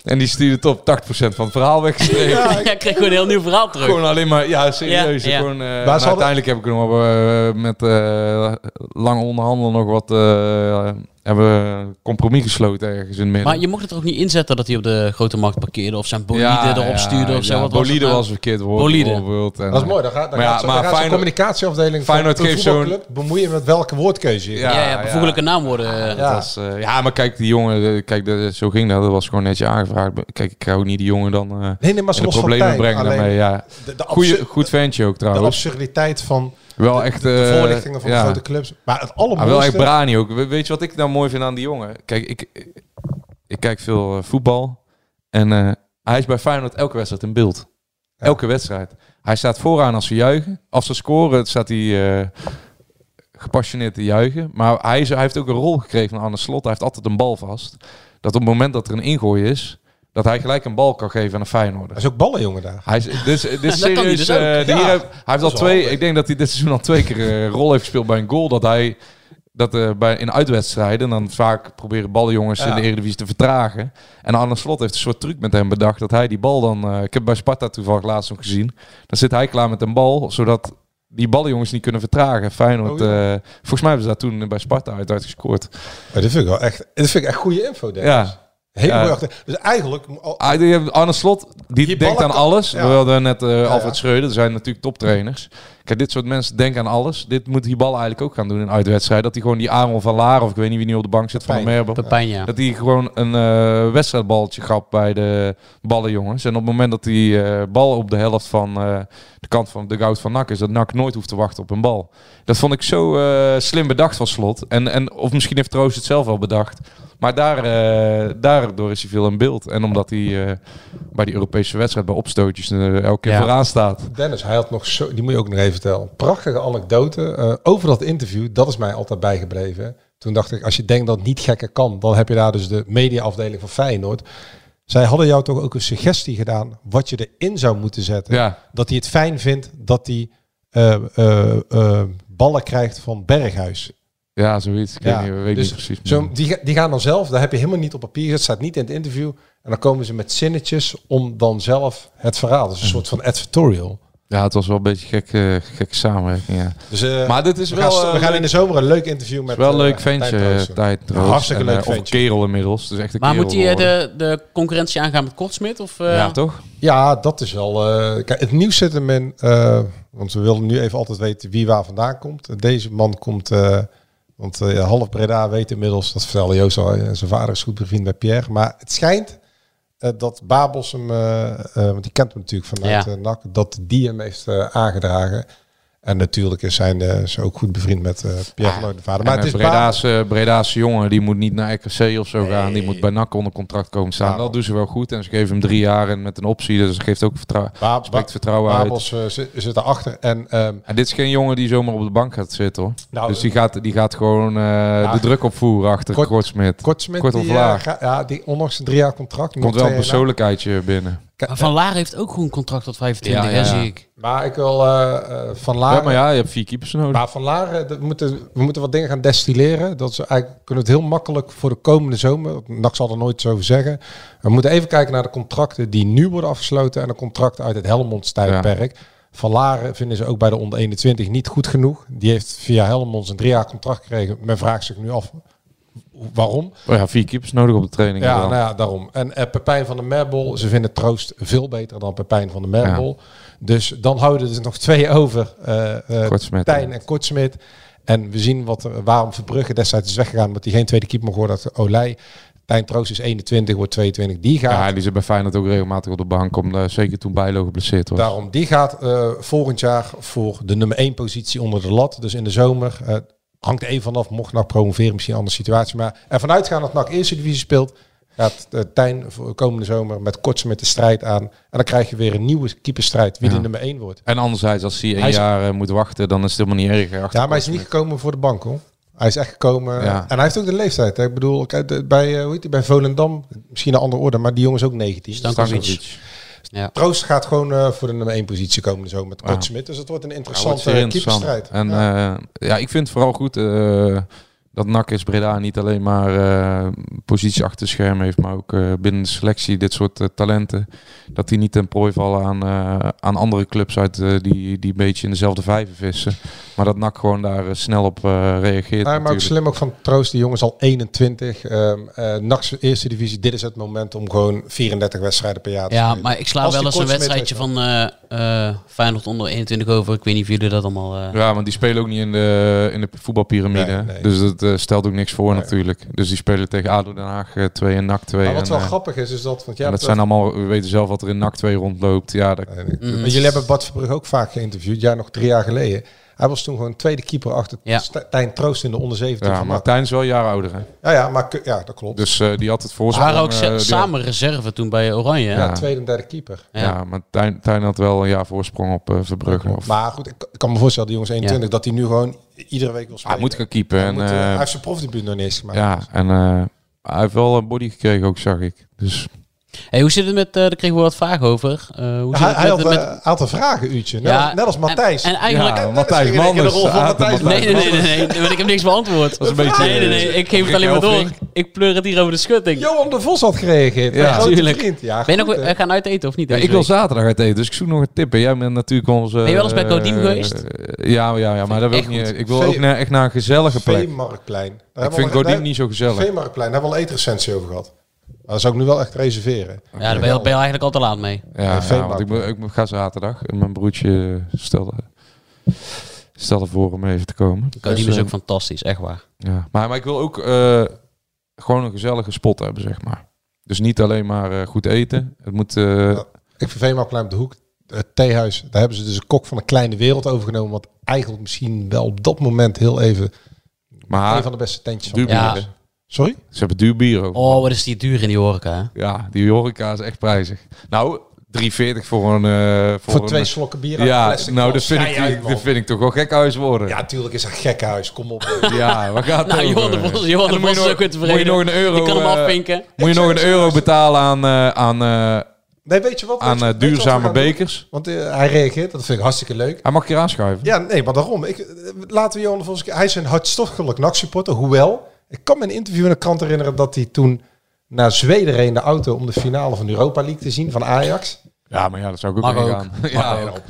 Speaker 15: En die stuurde het op 80% van het verhaal weggestreept.
Speaker 14: Ja, ik kreeg gewoon een heel nieuw verhaal terug.
Speaker 15: Gewoon alleen maar, ja, serieus.
Speaker 14: Ja, ja.
Speaker 15: Gewoon, eh,
Speaker 16: Maar
Speaker 15: uiteindelijk heb ik nog wel, eh, met eh, lange onderhandelen nog wat eh, hebben we compromis gesloten ergens in het midden.
Speaker 14: Maar je mocht het er ook niet inzetten dat hij op de grote markt parkeerde of zijn bolide
Speaker 15: Ja,
Speaker 14: erop
Speaker 15: ja,
Speaker 14: stuurde of zo.
Speaker 15: ja,
Speaker 14: Wat
Speaker 15: bolide
Speaker 14: nou?
Speaker 15: was verkeerd woord.
Speaker 14: Bolide.
Speaker 15: bijvoorbeeld. En,
Speaker 16: Dat is mooi. Dan gaat, dan
Speaker 15: maar
Speaker 16: gaat, dan
Speaker 15: maar
Speaker 16: gaat
Speaker 15: Feyenoord-
Speaker 16: communicatieafdeling
Speaker 15: Feyenoord
Speaker 16: van
Speaker 15: zo'n-
Speaker 16: voetbalclub bemoeien met welke woordkeuze je
Speaker 15: Ja,
Speaker 14: Ja, ja,
Speaker 15: ja.
Speaker 14: bijvoeglijke naamwoorden.
Speaker 15: Ja,
Speaker 14: eh,
Speaker 15: dat was, ja, maar kijk, die jongen, eh, kijk, de, zo ging dat. Dat was gewoon netjes aangevraagd. Kijk, ik ga ook niet die jongen dan eh
Speaker 16: Nee, nee, maar
Speaker 15: de problemen brengen
Speaker 16: alleen
Speaker 15: daarmee. Ja.
Speaker 16: De, de,
Speaker 15: goed ventje ook
Speaker 16: de
Speaker 15: trouwens.
Speaker 16: absurditeit van
Speaker 15: Wel
Speaker 16: de,
Speaker 15: echt...
Speaker 16: de, de
Speaker 15: eh,
Speaker 16: voorlichtingen van
Speaker 15: ja.
Speaker 16: de grote clubs. Maar het
Speaker 15: Maar wel
Speaker 16: allermooiste...
Speaker 15: echt brani ook. We- Weet je wat ik nou mooi vind aan die jongen? Kijk, ik, ik kijk veel eh, voetbal. En eh, hij is bij Feyenoord elke wedstrijd in beeld. Elke wedstrijd. Hij staat vooraan als ze juichen. Als ze scoren staat hij gepassioneerd te juichen. Maar hij, is, hij heeft ook een rol gekregen aan de slot. Hij heeft altijd een bal vast. Dat op het moment dat er een ingooi is... dat hij gelijk een bal kan geven aan een Feyenoord.
Speaker 16: Hij is ook ballenjongen daar.
Speaker 15: Hij is, dus, dit is <laughs>
Speaker 14: Dat kan hij
Speaker 15: serieus.
Speaker 14: dus
Speaker 15: eh,
Speaker 16: Ja,
Speaker 15: heb- hij heeft al
Speaker 16: dat
Speaker 15: twee.
Speaker 16: handig.
Speaker 15: Ik denk dat hij dit seizoen al twee keer een rol heeft gespeeld bij een goal. Dat hij dat eh, bij in uitwedstrijden dan vaak proberen ballenjongens
Speaker 16: Ja.
Speaker 15: in de Eredivisie te vertragen. En Arne Slot heeft een soort truc met hem bedacht dat hij die bal dan. eh, ik heb bij Sparta toevallig laatst nog gezien. Dan zit hij klaar met een bal, zodat die ballenjongens niet kunnen vertragen. Feyenoord.
Speaker 16: Oh, ja.
Speaker 15: eh, volgens mij hebben ze daar toen bij Sparta uit uitgescoord.
Speaker 16: Maar dit vind ik wel echt, dit vind ik echt goede info.
Speaker 15: Ja.
Speaker 16: Hele
Speaker 15: Ja.
Speaker 16: Mooie achter. Dus eigenlijk...
Speaker 15: Ah, Arne Slot, die, denkt aan alles.
Speaker 16: ja.
Speaker 15: We hadden net eh. Alfred Schreuder, er zijn natuurlijk toptrainers. Kijk, dit soort mensen denken aan alles. Dit moet die bal eigenlijk ook gaan doen in uitwedstrijd. Dat hij gewoon die Aaron van Laar, of ik weet niet wie nu op de bank zit van de
Speaker 16: Pepijn.
Speaker 15: Merbe.
Speaker 14: Pepijn, ja.
Speaker 15: Dat hij gewoon een eh wedstrijdballetje gaf bij de ballenjongens. En op het moment dat die eh, bal op de helft van eh, de kant van de goud van NAC is, dat NAC nooit hoeft te wachten op een bal. Dat vond ik zo eh, slim bedacht van slot. En, en, of misschien heeft Troost het zelf wel bedacht. Maar daar, eh, daardoor is hij veel in beeld. En omdat hij eh, bij die Europese wedstrijd bij opstootjes elke keer
Speaker 14: Ja.
Speaker 15: vooraan staat.
Speaker 16: Dennis, hij had nog zo... Die moet je ook nog even vertellen. Prachtige anekdote eh, over dat interview. Dat is mij altijd bijgebleven. Toen dacht ik, als je denkt dat het niet gekker kan... dan heb je daar dus de mediaafdeling van Feyenoord. Zij hadden jou toch ook een suggestie gedaan... wat je erin zou moeten zetten.
Speaker 15: Ja.
Speaker 16: Dat hij het fijn vindt dat hij eh, eh, ballen krijgt van Berghuis.
Speaker 15: Ja, zoiets. Ik
Speaker 16: Ja,
Speaker 15: weet, niet, weet
Speaker 16: dus
Speaker 15: niet precies.
Speaker 16: Zo, die, die gaan dan zelf, daar heb je helemaal niet op papier gezet, staat niet in het interview. En dan komen ze met zinnetjes om dan zelf het verhaal. Dus een soort van advertorial.
Speaker 15: Ja, het was wel een beetje gek, eh, gekke samenwerking, ja.
Speaker 16: Dus, eh,
Speaker 15: Maar dit is
Speaker 16: we
Speaker 15: wel,
Speaker 16: Gaan,
Speaker 15: eh,
Speaker 16: we gaan
Speaker 15: leuk.
Speaker 16: in de zomer een leuk interview met.
Speaker 15: Wel een
Speaker 16: eh,
Speaker 15: leuk ventje, tijd Troost.
Speaker 16: Hartstikke
Speaker 15: En,
Speaker 16: leuk
Speaker 15: eh, Of
Speaker 16: ventje.
Speaker 15: kerel inmiddels. Dus echt een
Speaker 14: Maar
Speaker 15: kerel
Speaker 14: moet hij eh, de, de concurrentie aangaan met Kortsmit? Of, eh,
Speaker 15: Ja, toch?
Speaker 16: Ja, dat is wel. eh, kijk, het nieuws zit hem in. eh, want we willen nu even altijd weten wie waar vandaan komt. Deze man komt. eh, want eh, half Breda weet inmiddels, dat vertelde Joost al, eh, zijn vader is goed bevriend bij Pierre. Maar het schijnt eh, dat Babels hem, eh, eh, want die kent hem natuurlijk vanuit
Speaker 14: Ja.
Speaker 16: eh, NAC, dat die hem heeft eh, aangedragen. En natuurlijk is zijn uh, ze ook goed bevriend met uh, Pierre van de vader.
Speaker 15: Maar het is Breda's, Breda's jongen, die moet niet naar RKC of zo gaan. Die moet bij NAC onder contract komen staan. Dat doen ze wel goed. En ze geven hem drie jaar en met een optie. Dus dat geeft ook vertrouwen. Spreekt vertrouwen
Speaker 16: Babels, uit. Uh, zit erachter. En, um,
Speaker 15: en dit is geen jongen die zomaar op de bank gaat zitten hoor. Nou, dus die gaat, die gaat gewoon ja, de druk opvoeren achter Kort, Kortsmit.
Speaker 16: Kortsmit, Kort of laag. ja, die ondanks een drie jaar contract.
Speaker 15: Komt wel een persoonlijkheidje binnen.
Speaker 14: Maar Van Laar heeft ook gewoon een contract tot 25, ja, ja. zie ik.
Speaker 16: Maar ik wil uh, Van Laar...
Speaker 15: Ja, maar ja, je hebt vier keepers nodig.
Speaker 16: Maar Van Laar, we moeten, we moeten wat dingen gaan destilleren. Dat ze eigenlijk kunnen het heel makkelijk voor de komende zomer. NAC zal er nooit zo over zeggen. We moeten even kijken naar de contracten die nu worden afgesloten... en de contracten uit het Helmonds tijdperk. Van Laren vinden ze ook bij de onder 21 niet goed genoeg. Die heeft via Helmonds een drie jaar contract gekregen. Men vraagt zich nu af waarom.
Speaker 15: Oh ja, vier keepers nodig op de training.
Speaker 16: Ja, nou ja, daarom. En uh, Pepijn van de Merbol, ze vinden Troost veel beter dan Pepijn van de Merbol. Dus dan houden er nog twee over. Uh, uh, Tijn en Kortsmit. En we zien wat er, waarom Verbrugge destijds is weggegaan, omdat hij geen tweede keeper mag worden. Dat Olij. Tijn Troost is 21, wordt 22. Die gaat.
Speaker 15: Ja, die zit bij Feyenoord ook regelmatig op de bank. Om, uh, zeker toen Bijlo geblesseerd was.
Speaker 16: Daarom, die gaat uh, volgend jaar voor de nummer 1 positie onder de lat. Dus in de zomer. Uh, hangt er even vanaf, mocht NAC promoveren, misschien een andere situatie. Maar ervan uitgaan dat NAC eerste divisie speelt, gaat uh, Tijn voor komende zomer met kortse met de strijd aan. En dan krijg je weer een nieuwe keeperstrijd, wie ja. de nummer 1 wordt.
Speaker 15: En anderzijds, als hij een jaar uh, moet wachten, dan is het helemaal niet erg.
Speaker 16: Ja, maar hij is niet gekomen voor de bank hoor. Hij is echt gekomen. Ja. En hij heeft ook de leeftijd. Hè. Ik bedoel, bij, uh, hoe heet hij, bij Volendam, misschien een andere orde, maar die jongen is ook 19.
Speaker 14: Stankovic.
Speaker 16: Ja. Troost gaat gewoon uh, voor de nummer 1 positie komen zo met Kort Smit. Dus het wordt een interessante ja, keeperstrijd.
Speaker 15: En ja. Uh, ja. ik vind het vooral goed uh, dat NAC is Breda niet alleen maar uh, positie achter het scherm heeft, maar ook uh, binnen de selectie dit soort uh, talenten. Dat die niet ten prooi vallen aan, aan andere clubs uit die, die een beetje in dezelfde vijven vissen. Maar dat NAC gewoon daar snel op reageert.
Speaker 16: Ja, maar ook slim ook van Troost, die jongens al 21. Um, NAC's eerste divisie, dit is het moment om gewoon 34 wedstrijden per jaar te
Speaker 14: Ja, maar ik sla wel eens een wedstrijdje van Feyenoord onder 21 over. Ik weet niet of jullie dat allemaal...
Speaker 15: Ja, want die spelen ook niet in de, in de voetbalpyramide. Nee, nee. Dus dat uh, stelt ook niks voor nee. natuurlijk. Dus die spelen tegen ADO Den Haag uh, 2 en NAC 2.
Speaker 16: Maar wat
Speaker 15: en,
Speaker 16: wel uh, grappig is, is dat... Want
Speaker 15: ja, dat zijn allemaal... We weten zelf wat er in NAC 2 rondloopt. Ja, dat,
Speaker 16: nee, mm. Maar jullie hebben Bart Verbrugge ook vaak geïnterviewd. Ja, nog drie jaar geleden. Hij was toen gewoon tweede keeper achter
Speaker 14: ja.
Speaker 16: Tijn Troost in de onder 17.
Speaker 15: Ja, maar Tijn is wel een jaar ouder hè?
Speaker 16: Ja, ja, maar ja, dat klopt.
Speaker 15: Dus uh, die had het voor
Speaker 14: zich. waren ook uh, samen had... reserve toen bij Oranje.
Speaker 16: Ja, ja, tweede en derde keeper.
Speaker 15: Ja, ja maar Tijn, Tijn had wel een jaar voorsprong op uh, Verbrugge. Of...
Speaker 16: Maar goed, ik, ik kan me voorstellen, die jongens 21, dat hij nu gewoon iedere week wil spelen.
Speaker 15: Hij moet gaan keepen.
Speaker 16: Hij,
Speaker 15: en,
Speaker 16: moet, hij heeft zijn profdebuut nog niet eens gemaakt.
Speaker 15: Ja, en hij heeft wel een body gekregen ook, zag ik. Dus...
Speaker 14: Hey, hoe zit het met, uh, daar kregen we wat vragen over. Uh, hoe
Speaker 16: ja,
Speaker 14: zit
Speaker 16: hij,
Speaker 14: het
Speaker 16: had een met... aantal vragen, uurtje. Net, ja, als, net als Matthijs.
Speaker 14: En, en eigenlijk...
Speaker 15: Ja, Matthijs Manders.
Speaker 14: Nee, nee, nee, nee, nee, nee, ik heb niks beantwoord.
Speaker 15: Dat is een beetje...
Speaker 14: Nee, nee, nee, ik geef het alleen maar door. Ik pleur het hier over de schutting.
Speaker 16: Johan de Vos had gereageerd.
Speaker 14: Ja, natuurlijk. Ja, ben je nog we gaan uit eten of niet?
Speaker 15: Ja, ik wil zaterdag uit eten, dus ik zoek nog een tip. Jij bent natuurlijk onze... Ben
Speaker 14: je wel eens bij Codiem geweest?
Speaker 15: Ja, ja, ja, maar dat wil ik niet. Ik wil ook echt naar een gezellige plek.
Speaker 16: Veemarktplein.
Speaker 15: Ik vind Codiem niet zo gezellig.
Speaker 16: Veemarktplein, daar hebben we al eetrecensie over gehad. Dat zou ik nu wel echt reserveren.
Speaker 14: Ja, daar ben je, ben je eigenlijk al te laat mee.
Speaker 15: Ja, ja want ik, ik ga zaterdag. En mijn broertje stelde, stelde voor om even te komen.
Speaker 14: Dus, die is ook fantastisch, echt waar.
Speaker 15: Ja, maar, maar ik wil ook uh, gewoon een gezellige spot hebben, zeg maar. Dus niet alleen maar uh, goed eten. Het moet... Uh,
Speaker 16: ja, ik vind Veemarktplein op de hoek. Het theehuis, daar hebben ze dus een kok van een kleine wereld overgenomen. Wat eigenlijk misschien wel op dat moment heel even...
Speaker 15: Maar
Speaker 16: een van de beste tentjes van
Speaker 15: ja.
Speaker 16: Sorry?
Speaker 15: Ze hebben duur bier ook.
Speaker 14: Oh, wat is die duur in die horeca?
Speaker 15: Ja, die horeca is echt prijzig. Nou, 3,40 voor een... Uh,
Speaker 16: voor, voor twee slokken bier
Speaker 15: Ja, nou, dat vind, ik, uit, dat vind ik toch wel gekhuis worden.
Speaker 16: Ja, tuurlijk is dat gekhuis. Kom op.
Speaker 15: ja, we gaan
Speaker 14: Nou, Johan de Vos, Johan de Vos is ook weer tevreden.
Speaker 15: Moet je nog een euro...
Speaker 14: Ik kan hem afvinken.
Speaker 15: Moet je nog een euro betalen aan... Uh, aan uh,
Speaker 16: Nee, weet je wat?
Speaker 15: Aan uh, duurzame bekers.
Speaker 16: Want uh, hij reageert, dat vind ik hartstikke leuk.
Speaker 15: Hij mag je aanschuiven.
Speaker 16: Ja, nee, maar daarom. Ik, laten we Johan de Vos... Hij is een hartstochtelijk NAC-supporter, hoewel... Ik kan me een interview in de krant herinneren dat hij toen naar Zweden reed in de auto om de finale van de Europa League te zien van Ajax.
Speaker 15: Ja, maar ja, dat zou ik ook, ook. gaan. <laughs>
Speaker 16: Ja, ook.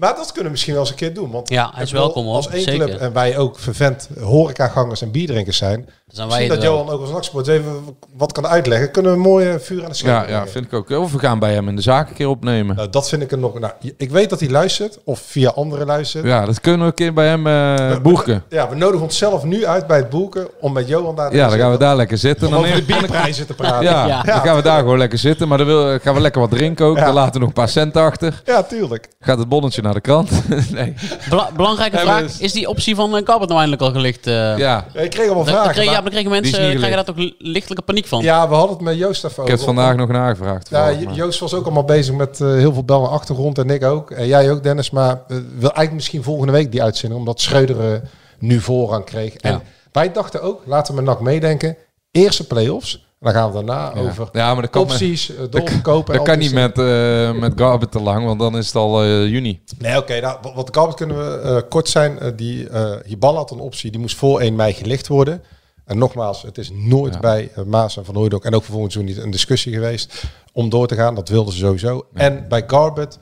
Speaker 16: Maar dat kunnen we misschien wel eens een keer doen. Want
Speaker 14: ja, hij is welkom
Speaker 16: Als één club en wij ook vervent horecagangers en bierdrinkers zijn.
Speaker 14: zijn
Speaker 16: wij dat Johan ook als naksport even wat kan uitleggen. Kunnen we een mooie vuur aan de schijn
Speaker 15: Ja, ja vind ik ook. Of we gaan bij hem in de zaak een keer opnemen.
Speaker 16: Nou, dat vind ik er nog. Nou, ik weet dat hij luistert. Of via anderen luistert.
Speaker 15: Ja, dat kunnen we een keer bij hem uh, boeken.
Speaker 16: Ja, we nodigen onszelf nu uit bij het boeken om met Johan daar te
Speaker 15: Ja, dan gaan we daar lekker zitten.
Speaker 16: Om dan over de bierprijzen te praten.
Speaker 15: Ja, ja. dan gaan we daar gewoon lekker zitten. Maar dan wil, gaan we lekker wat drinken ook. Dan laten we nog een paar centen achter.
Speaker 16: Ja, tuurlijk.
Speaker 15: Gaat het bonnetje naar naar de krant. <laughs> nee.
Speaker 14: Bela belangrijke vraag. Is die optie van uh, nou eindelijk al gelicht? Uh,
Speaker 15: ja.
Speaker 16: Ik kreeg allemaal vragen.
Speaker 14: Kreeg, ja, maar kregen mensen krijgen daar toch lichtelijke paniek van?
Speaker 16: Ja, we hadden het met Joost even
Speaker 15: Ik heb vandaag nog nagevraagd.
Speaker 16: Ja, Joost was ook allemaal bezig met uh, heel veel bel en achtergrond. En ik ook. En jij ook, Dennis. Maar wil eigenlijk misschien volgende week die uitzending. Omdat Schreuder nu voorrang kreeg. En ja. wij dachten ook, laten we NAC meedenken. Eerste play-offs dan gaan we daarna
Speaker 15: ja.
Speaker 16: over
Speaker 15: ja, maar dat kan
Speaker 16: opties, met, doorverkopen.
Speaker 15: Dat kan niet met, uh, met Garbet te lang, want dan is het al uh, juni.
Speaker 16: Nee, oké. Okay, nou, wat kunnen we uh, kort zijn. die Hibal had een optie, die moest voor 1 mei gelicht worden. En nogmaals, het is nooit ja. bij Maas en Van Hooydonk en ook seizoen niet een discussie geweest om door te gaan. Dat wilden ze sowieso. Ja. En bij Garbet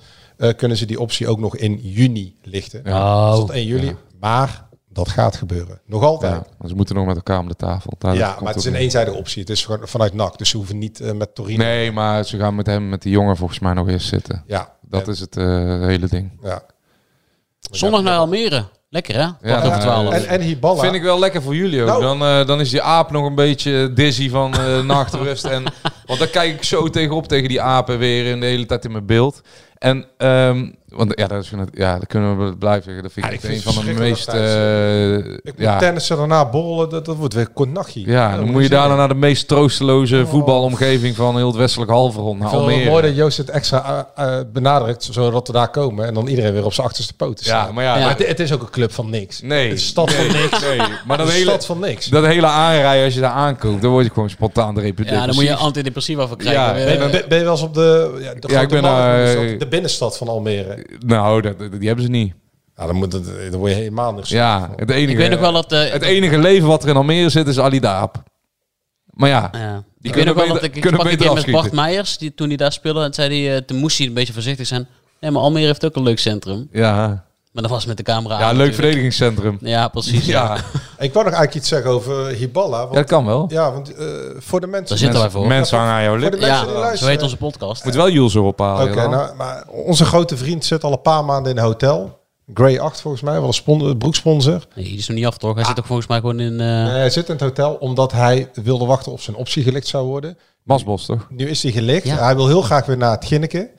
Speaker 16: kunnen ze die optie ook nog in juni lichten.
Speaker 14: Oh.
Speaker 16: Tot 1 juli. Maar dat gaat gebeuren. Nog altijd.
Speaker 15: Ja, ze moeten nog met elkaar om de tafel.
Speaker 16: Daar ja, maar het is een eenzijdige optie. Het is vanuit NAC, dus ze hoeven niet uh, met Torino.
Speaker 15: Nee, maar ze gaan met hem, met die jongen volgens mij nog eens zitten.
Speaker 16: Ja.
Speaker 15: Dat en, is het uh, hele ding.
Speaker 16: Ja.
Speaker 14: Zondag naar Almere. Lekker hè?
Speaker 15: Ja,
Speaker 14: over 12.
Speaker 16: En, en Hiballa.
Speaker 15: Vind ik wel lekker voor jullie ook. Nou. Dan, uh, dan is die aap nog een beetje dizzy van <laughs> uh, nachtrust. en, want dan kijk ik zo tegenop tegen die apen weer in de hele tijd in mijn beeld. En um, want ja, dat, is, ja, dat kunnen we blijven zeggen. Dat vind ik, ja, ik een van de meest. Uh,
Speaker 16: ik moet ja. tennissen daarna borrelen, dat, dat wordt weer konachie.
Speaker 15: Ja, dan, dan moet je daarna naar de meest troosteloze oh. voetbalomgeving van heel het westelijk halfrond. Naar Almere.
Speaker 16: Het mooi dat Joost het extra uh, benadrukt, zodat we daar komen en dan iedereen weer op zijn achterste poten
Speaker 15: staat. Ja, maar ja,
Speaker 16: maar het, het, is ook een club van niks.
Speaker 15: Nee,
Speaker 16: het is stad
Speaker 15: nee,
Speaker 16: van niks.
Speaker 15: Nee, maar dat hele
Speaker 16: stad van niks.
Speaker 15: Dat hele aanrijden als je daar aankomt, dan word je gewoon spontaan de
Speaker 14: Ja, dan moet je antidepressiva voor krijgen.
Speaker 16: Ja, ben, ben, ben, je wel eens op de, ja, de,
Speaker 15: ja, ik ben
Speaker 16: markt, de binnenstad van Almere?
Speaker 15: Nou, dat, die hebben ze niet.
Speaker 16: Ja, dan, moet het, dan word je helemaal niet
Speaker 15: Ja, het enige,
Speaker 14: ik weet nog wel dat, uh,
Speaker 15: het enige leven wat er in Almere zit is Ali Daap. Maar ja,
Speaker 14: ja. die ik weet nog wel dat ik, ik sprak een keer met Bart Meijers, die, toen hij daar speelde, en zei hij, uh, toen moest hij een beetje voorzichtig zijn. Nee, maar Almere heeft ook een leuk centrum.
Speaker 15: Ja.
Speaker 14: Maar dat was met de camera.
Speaker 15: Ja, leuk verdedigingscentrum.
Speaker 14: Ja, precies. Ja.
Speaker 16: ja. <laughs> ik wou nog eigenlijk iets zeggen over Hiballa. Want,
Speaker 15: ja, dat kan wel.
Speaker 16: Ja, want uh, voor de mensen...
Speaker 14: Daar zitten wij voor.
Speaker 15: Mensen hangen aan jouw lip.
Speaker 14: Ja, zo heet onze podcast.
Speaker 15: Moet wel Jules erop halen.
Speaker 16: Oké, okay, nou, maar onze grote vriend zit al een paar maanden in een hotel. Grey 8 volgens mij, wel een sponsor, broeksponsor.
Speaker 14: Nee, die is nog niet af toch? Hij ah. zit toch volgens mij gewoon in... Uh...
Speaker 16: Nee, hij zit in het hotel omdat hij wilde wachten of zijn optie gelicht zou worden.
Speaker 15: Masbos toch?
Speaker 16: Nu is hij gelicht. Ja. Hij wil heel graag weer naar het Ginneke.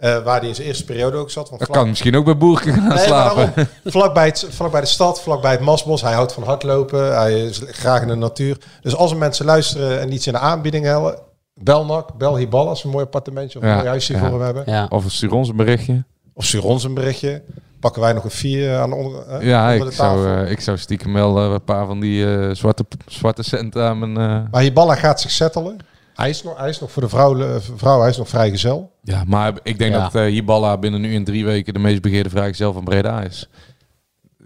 Speaker 16: Uh, waar hij in zijn eerste periode ook zat.
Speaker 15: Want dat vlak... kan misschien ook bij Boerke gaan nee, slapen. <laughs>
Speaker 16: vlak, het, vlak bij de stad, vlak bij het Masbos. Hij houdt van hardlopen. Hij is graag in de natuur. Dus als er mensen luisteren en iets in de aanbieding hebben... Bel Nak, bel Hiballa als een mooi appartementje of een mooi huisje
Speaker 15: ja.
Speaker 16: voor hem hebben.
Speaker 14: Ja.
Speaker 15: Of stuur ons een berichtje.
Speaker 16: Of stuur ons een berichtje. Pakken wij nog een vier aan onder, uh,
Speaker 15: ja,
Speaker 16: onder
Speaker 15: ik Zou, uh, ik zou stiekem wel uh, een paar van die uh, zwarte, zwarte centen aan mijn...
Speaker 16: Maar Hiballa gaat zich settelen. Hij is nog, hij is nog voor de vrouw, vrouw hij is nog vrijgezel.
Speaker 15: Ja, maar ik denk ja. dat uh, Hiballa binnen nu in drie weken de meest begeerde vrijgezel van Breda is.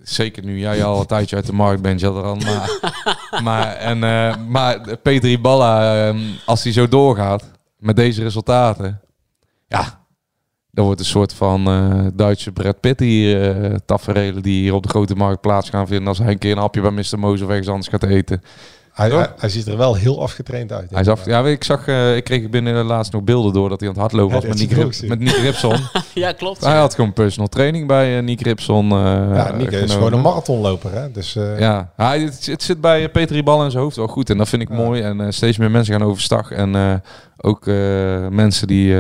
Speaker 15: Zeker nu jij al een tijdje uit de markt bent, Jadran. Maar, <laughs> maar, en, uh, maar Peter Hiballa, uh, als hij zo doorgaat met deze resultaten, ja, dan wordt een soort van uh, Duitse Brad Pitt hier, uh, die hier op de grote markt plaats gaan vinden als hij een keer een hapje bij Mr. Moos of ergens anders gaat eten.
Speaker 16: Hij, hij, hij, ziet er wel heel afgetraind uit.
Speaker 15: Hij is af, ja, ik zag, uh, ik kreeg binnen de laatst nog beelden door dat hij aan het hardlopen was ja, met, Nick Rip, met Nick Ripson. <laughs>
Speaker 14: ja, klopt.
Speaker 15: Hij had gewoon personal training bij uh, Nick Ripson. Uh,
Speaker 16: ja, Nick is gewoon een marathonloper. Hè? Dus,
Speaker 15: ja, hij, het, het, zit bij Peter Ribal in zijn hoofd wel goed. En dat vind ik ja. mooi. En steeds meer mensen gaan overstag. En ook mensen die...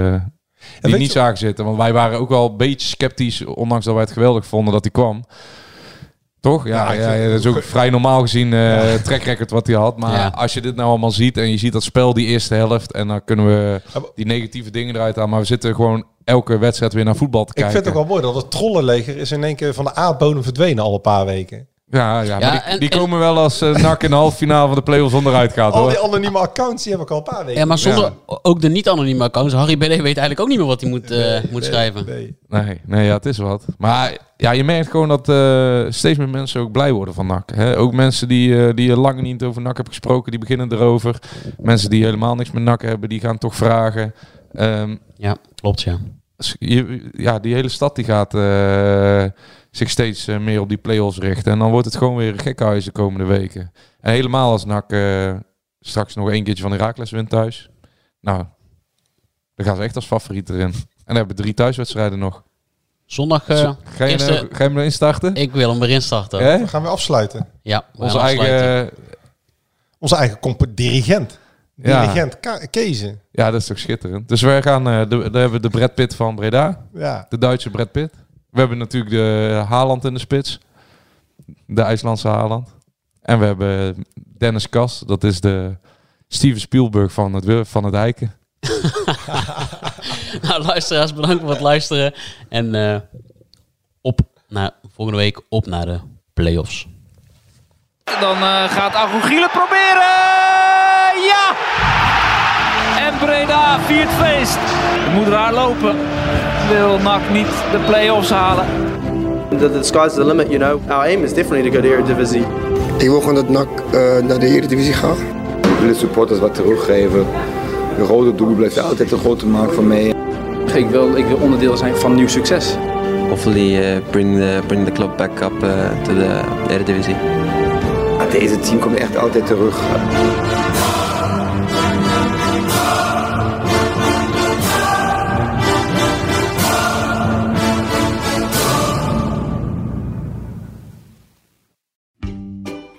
Speaker 15: die niet zagen zitten. Want wij waren ook wel een beetje sceptisch, ondanks dat wij het geweldig vonden dat hij kwam. Toch? Ja, ja, ja, dat is ook vrij normaal gezien uh, ja. track record wat hij had. Maar ja. als je dit nou allemaal ziet en je ziet dat spel die eerste helft... en dan kunnen we die negatieve dingen eruit halen. Maar we zitten gewoon elke wedstrijd weer naar voetbal te kijken.
Speaker 16: Ik vind het ook wel mooi dat het trollenleger is in één keer van de aardbodem verdwenen al een paar weken.
Speaker 15: Ja, ja, maar die, en, die komen wel als uh, NAC in de halve finale van de play-offs onderuit gaat.
Speaker 16: Al
Speaker 15: hoor.
Speaker 16: die anonieme accounts, die heb ik al een paar weken.
Speaker 14: Ja, maar zonder ook de niet-anonieme accounts. Harry BD weet eigenlijk ook niet meer wat hij moet, uh, nee, moet nee, schrijven.
Speaker 15: Nee. nee, nee, ja, het is wat. Maar ja, je merkt gewoon dat uh, steeds meer mensen ook blij worden van NAC. Hè? Ook mensen die, die lang niet over NAC hebben gesproken, die beginnen erover. Mensen die helemaal niks met NAC hebben, die gaan toch vragen. Um,
Speaker 14: ja, klopt ja.
Speaker 15: Je, ja, die hele stad die gaat zich steeds uh, meer op die play-offs richten. En dan wordt het gewoon weer gekhuis de komende weken. En helemaal als NAC uh, straks nog één keertje van Herakles wint thuis. Nou, dan gaan ze echt als favoriet erin. En dan hebben we drie thuiswedstrijden nog.
Speaker 14: Zondag uh,
Speaker 15: ga, je eerste... hem, ga je hem erin starten?
Speaker 14: Ik wil hem erin starten.
Speaker 16: Eh? Dan gaan we afsluiten.
Speaker 14: Ja,
Speaker 15: onze eigen,
Speaker 16: onze eigen dirigent. Dirigent ja. Kezen.
Speaker 15: Ja, dat is toch schitterend. Dus wij gaan, uh, de, daar hebben we de Brad Pitt van Breda.
Speaker 16: Ja.
Speaker 15: De Duitse Brad Pitt. We hebben natuurlijk de Haaland in de spits. De IJslandse Haaland. En we hebben Dennis Kas. Dat is de Steven Spielberg van het, van het Eiken. <laughs>
Speaker 14: nou, luisteraars, bedankt voor het luisteren. En uh, op naar volgende week op naar de play-offs.
Speaker 8: Dan uh, gaat Agogiel het proberen. Breda viert feest. Het moet raar lopen. Wil NAC niet de play-offs halen.
Speaker 9: The, the sky's the limit, you know. Our aim is definitely to go to the Eredivisie.
Speaker 10: Ik wil gewoon dat NAC uh, naar de Eredivisie gaat.
Speaker 11: Ik wil de supporters wat teruggeven. De rode doel blijft altijd een grote maak van mij.
Speaker 12: Ik wil, ik wil onderdeel zijn van nieuw succes.
Speaker 13: Hopefully uh, bring, the, bring the club back up uh, to the Eredivisie.
Speaker 11: Deze team komt echt altijd terug.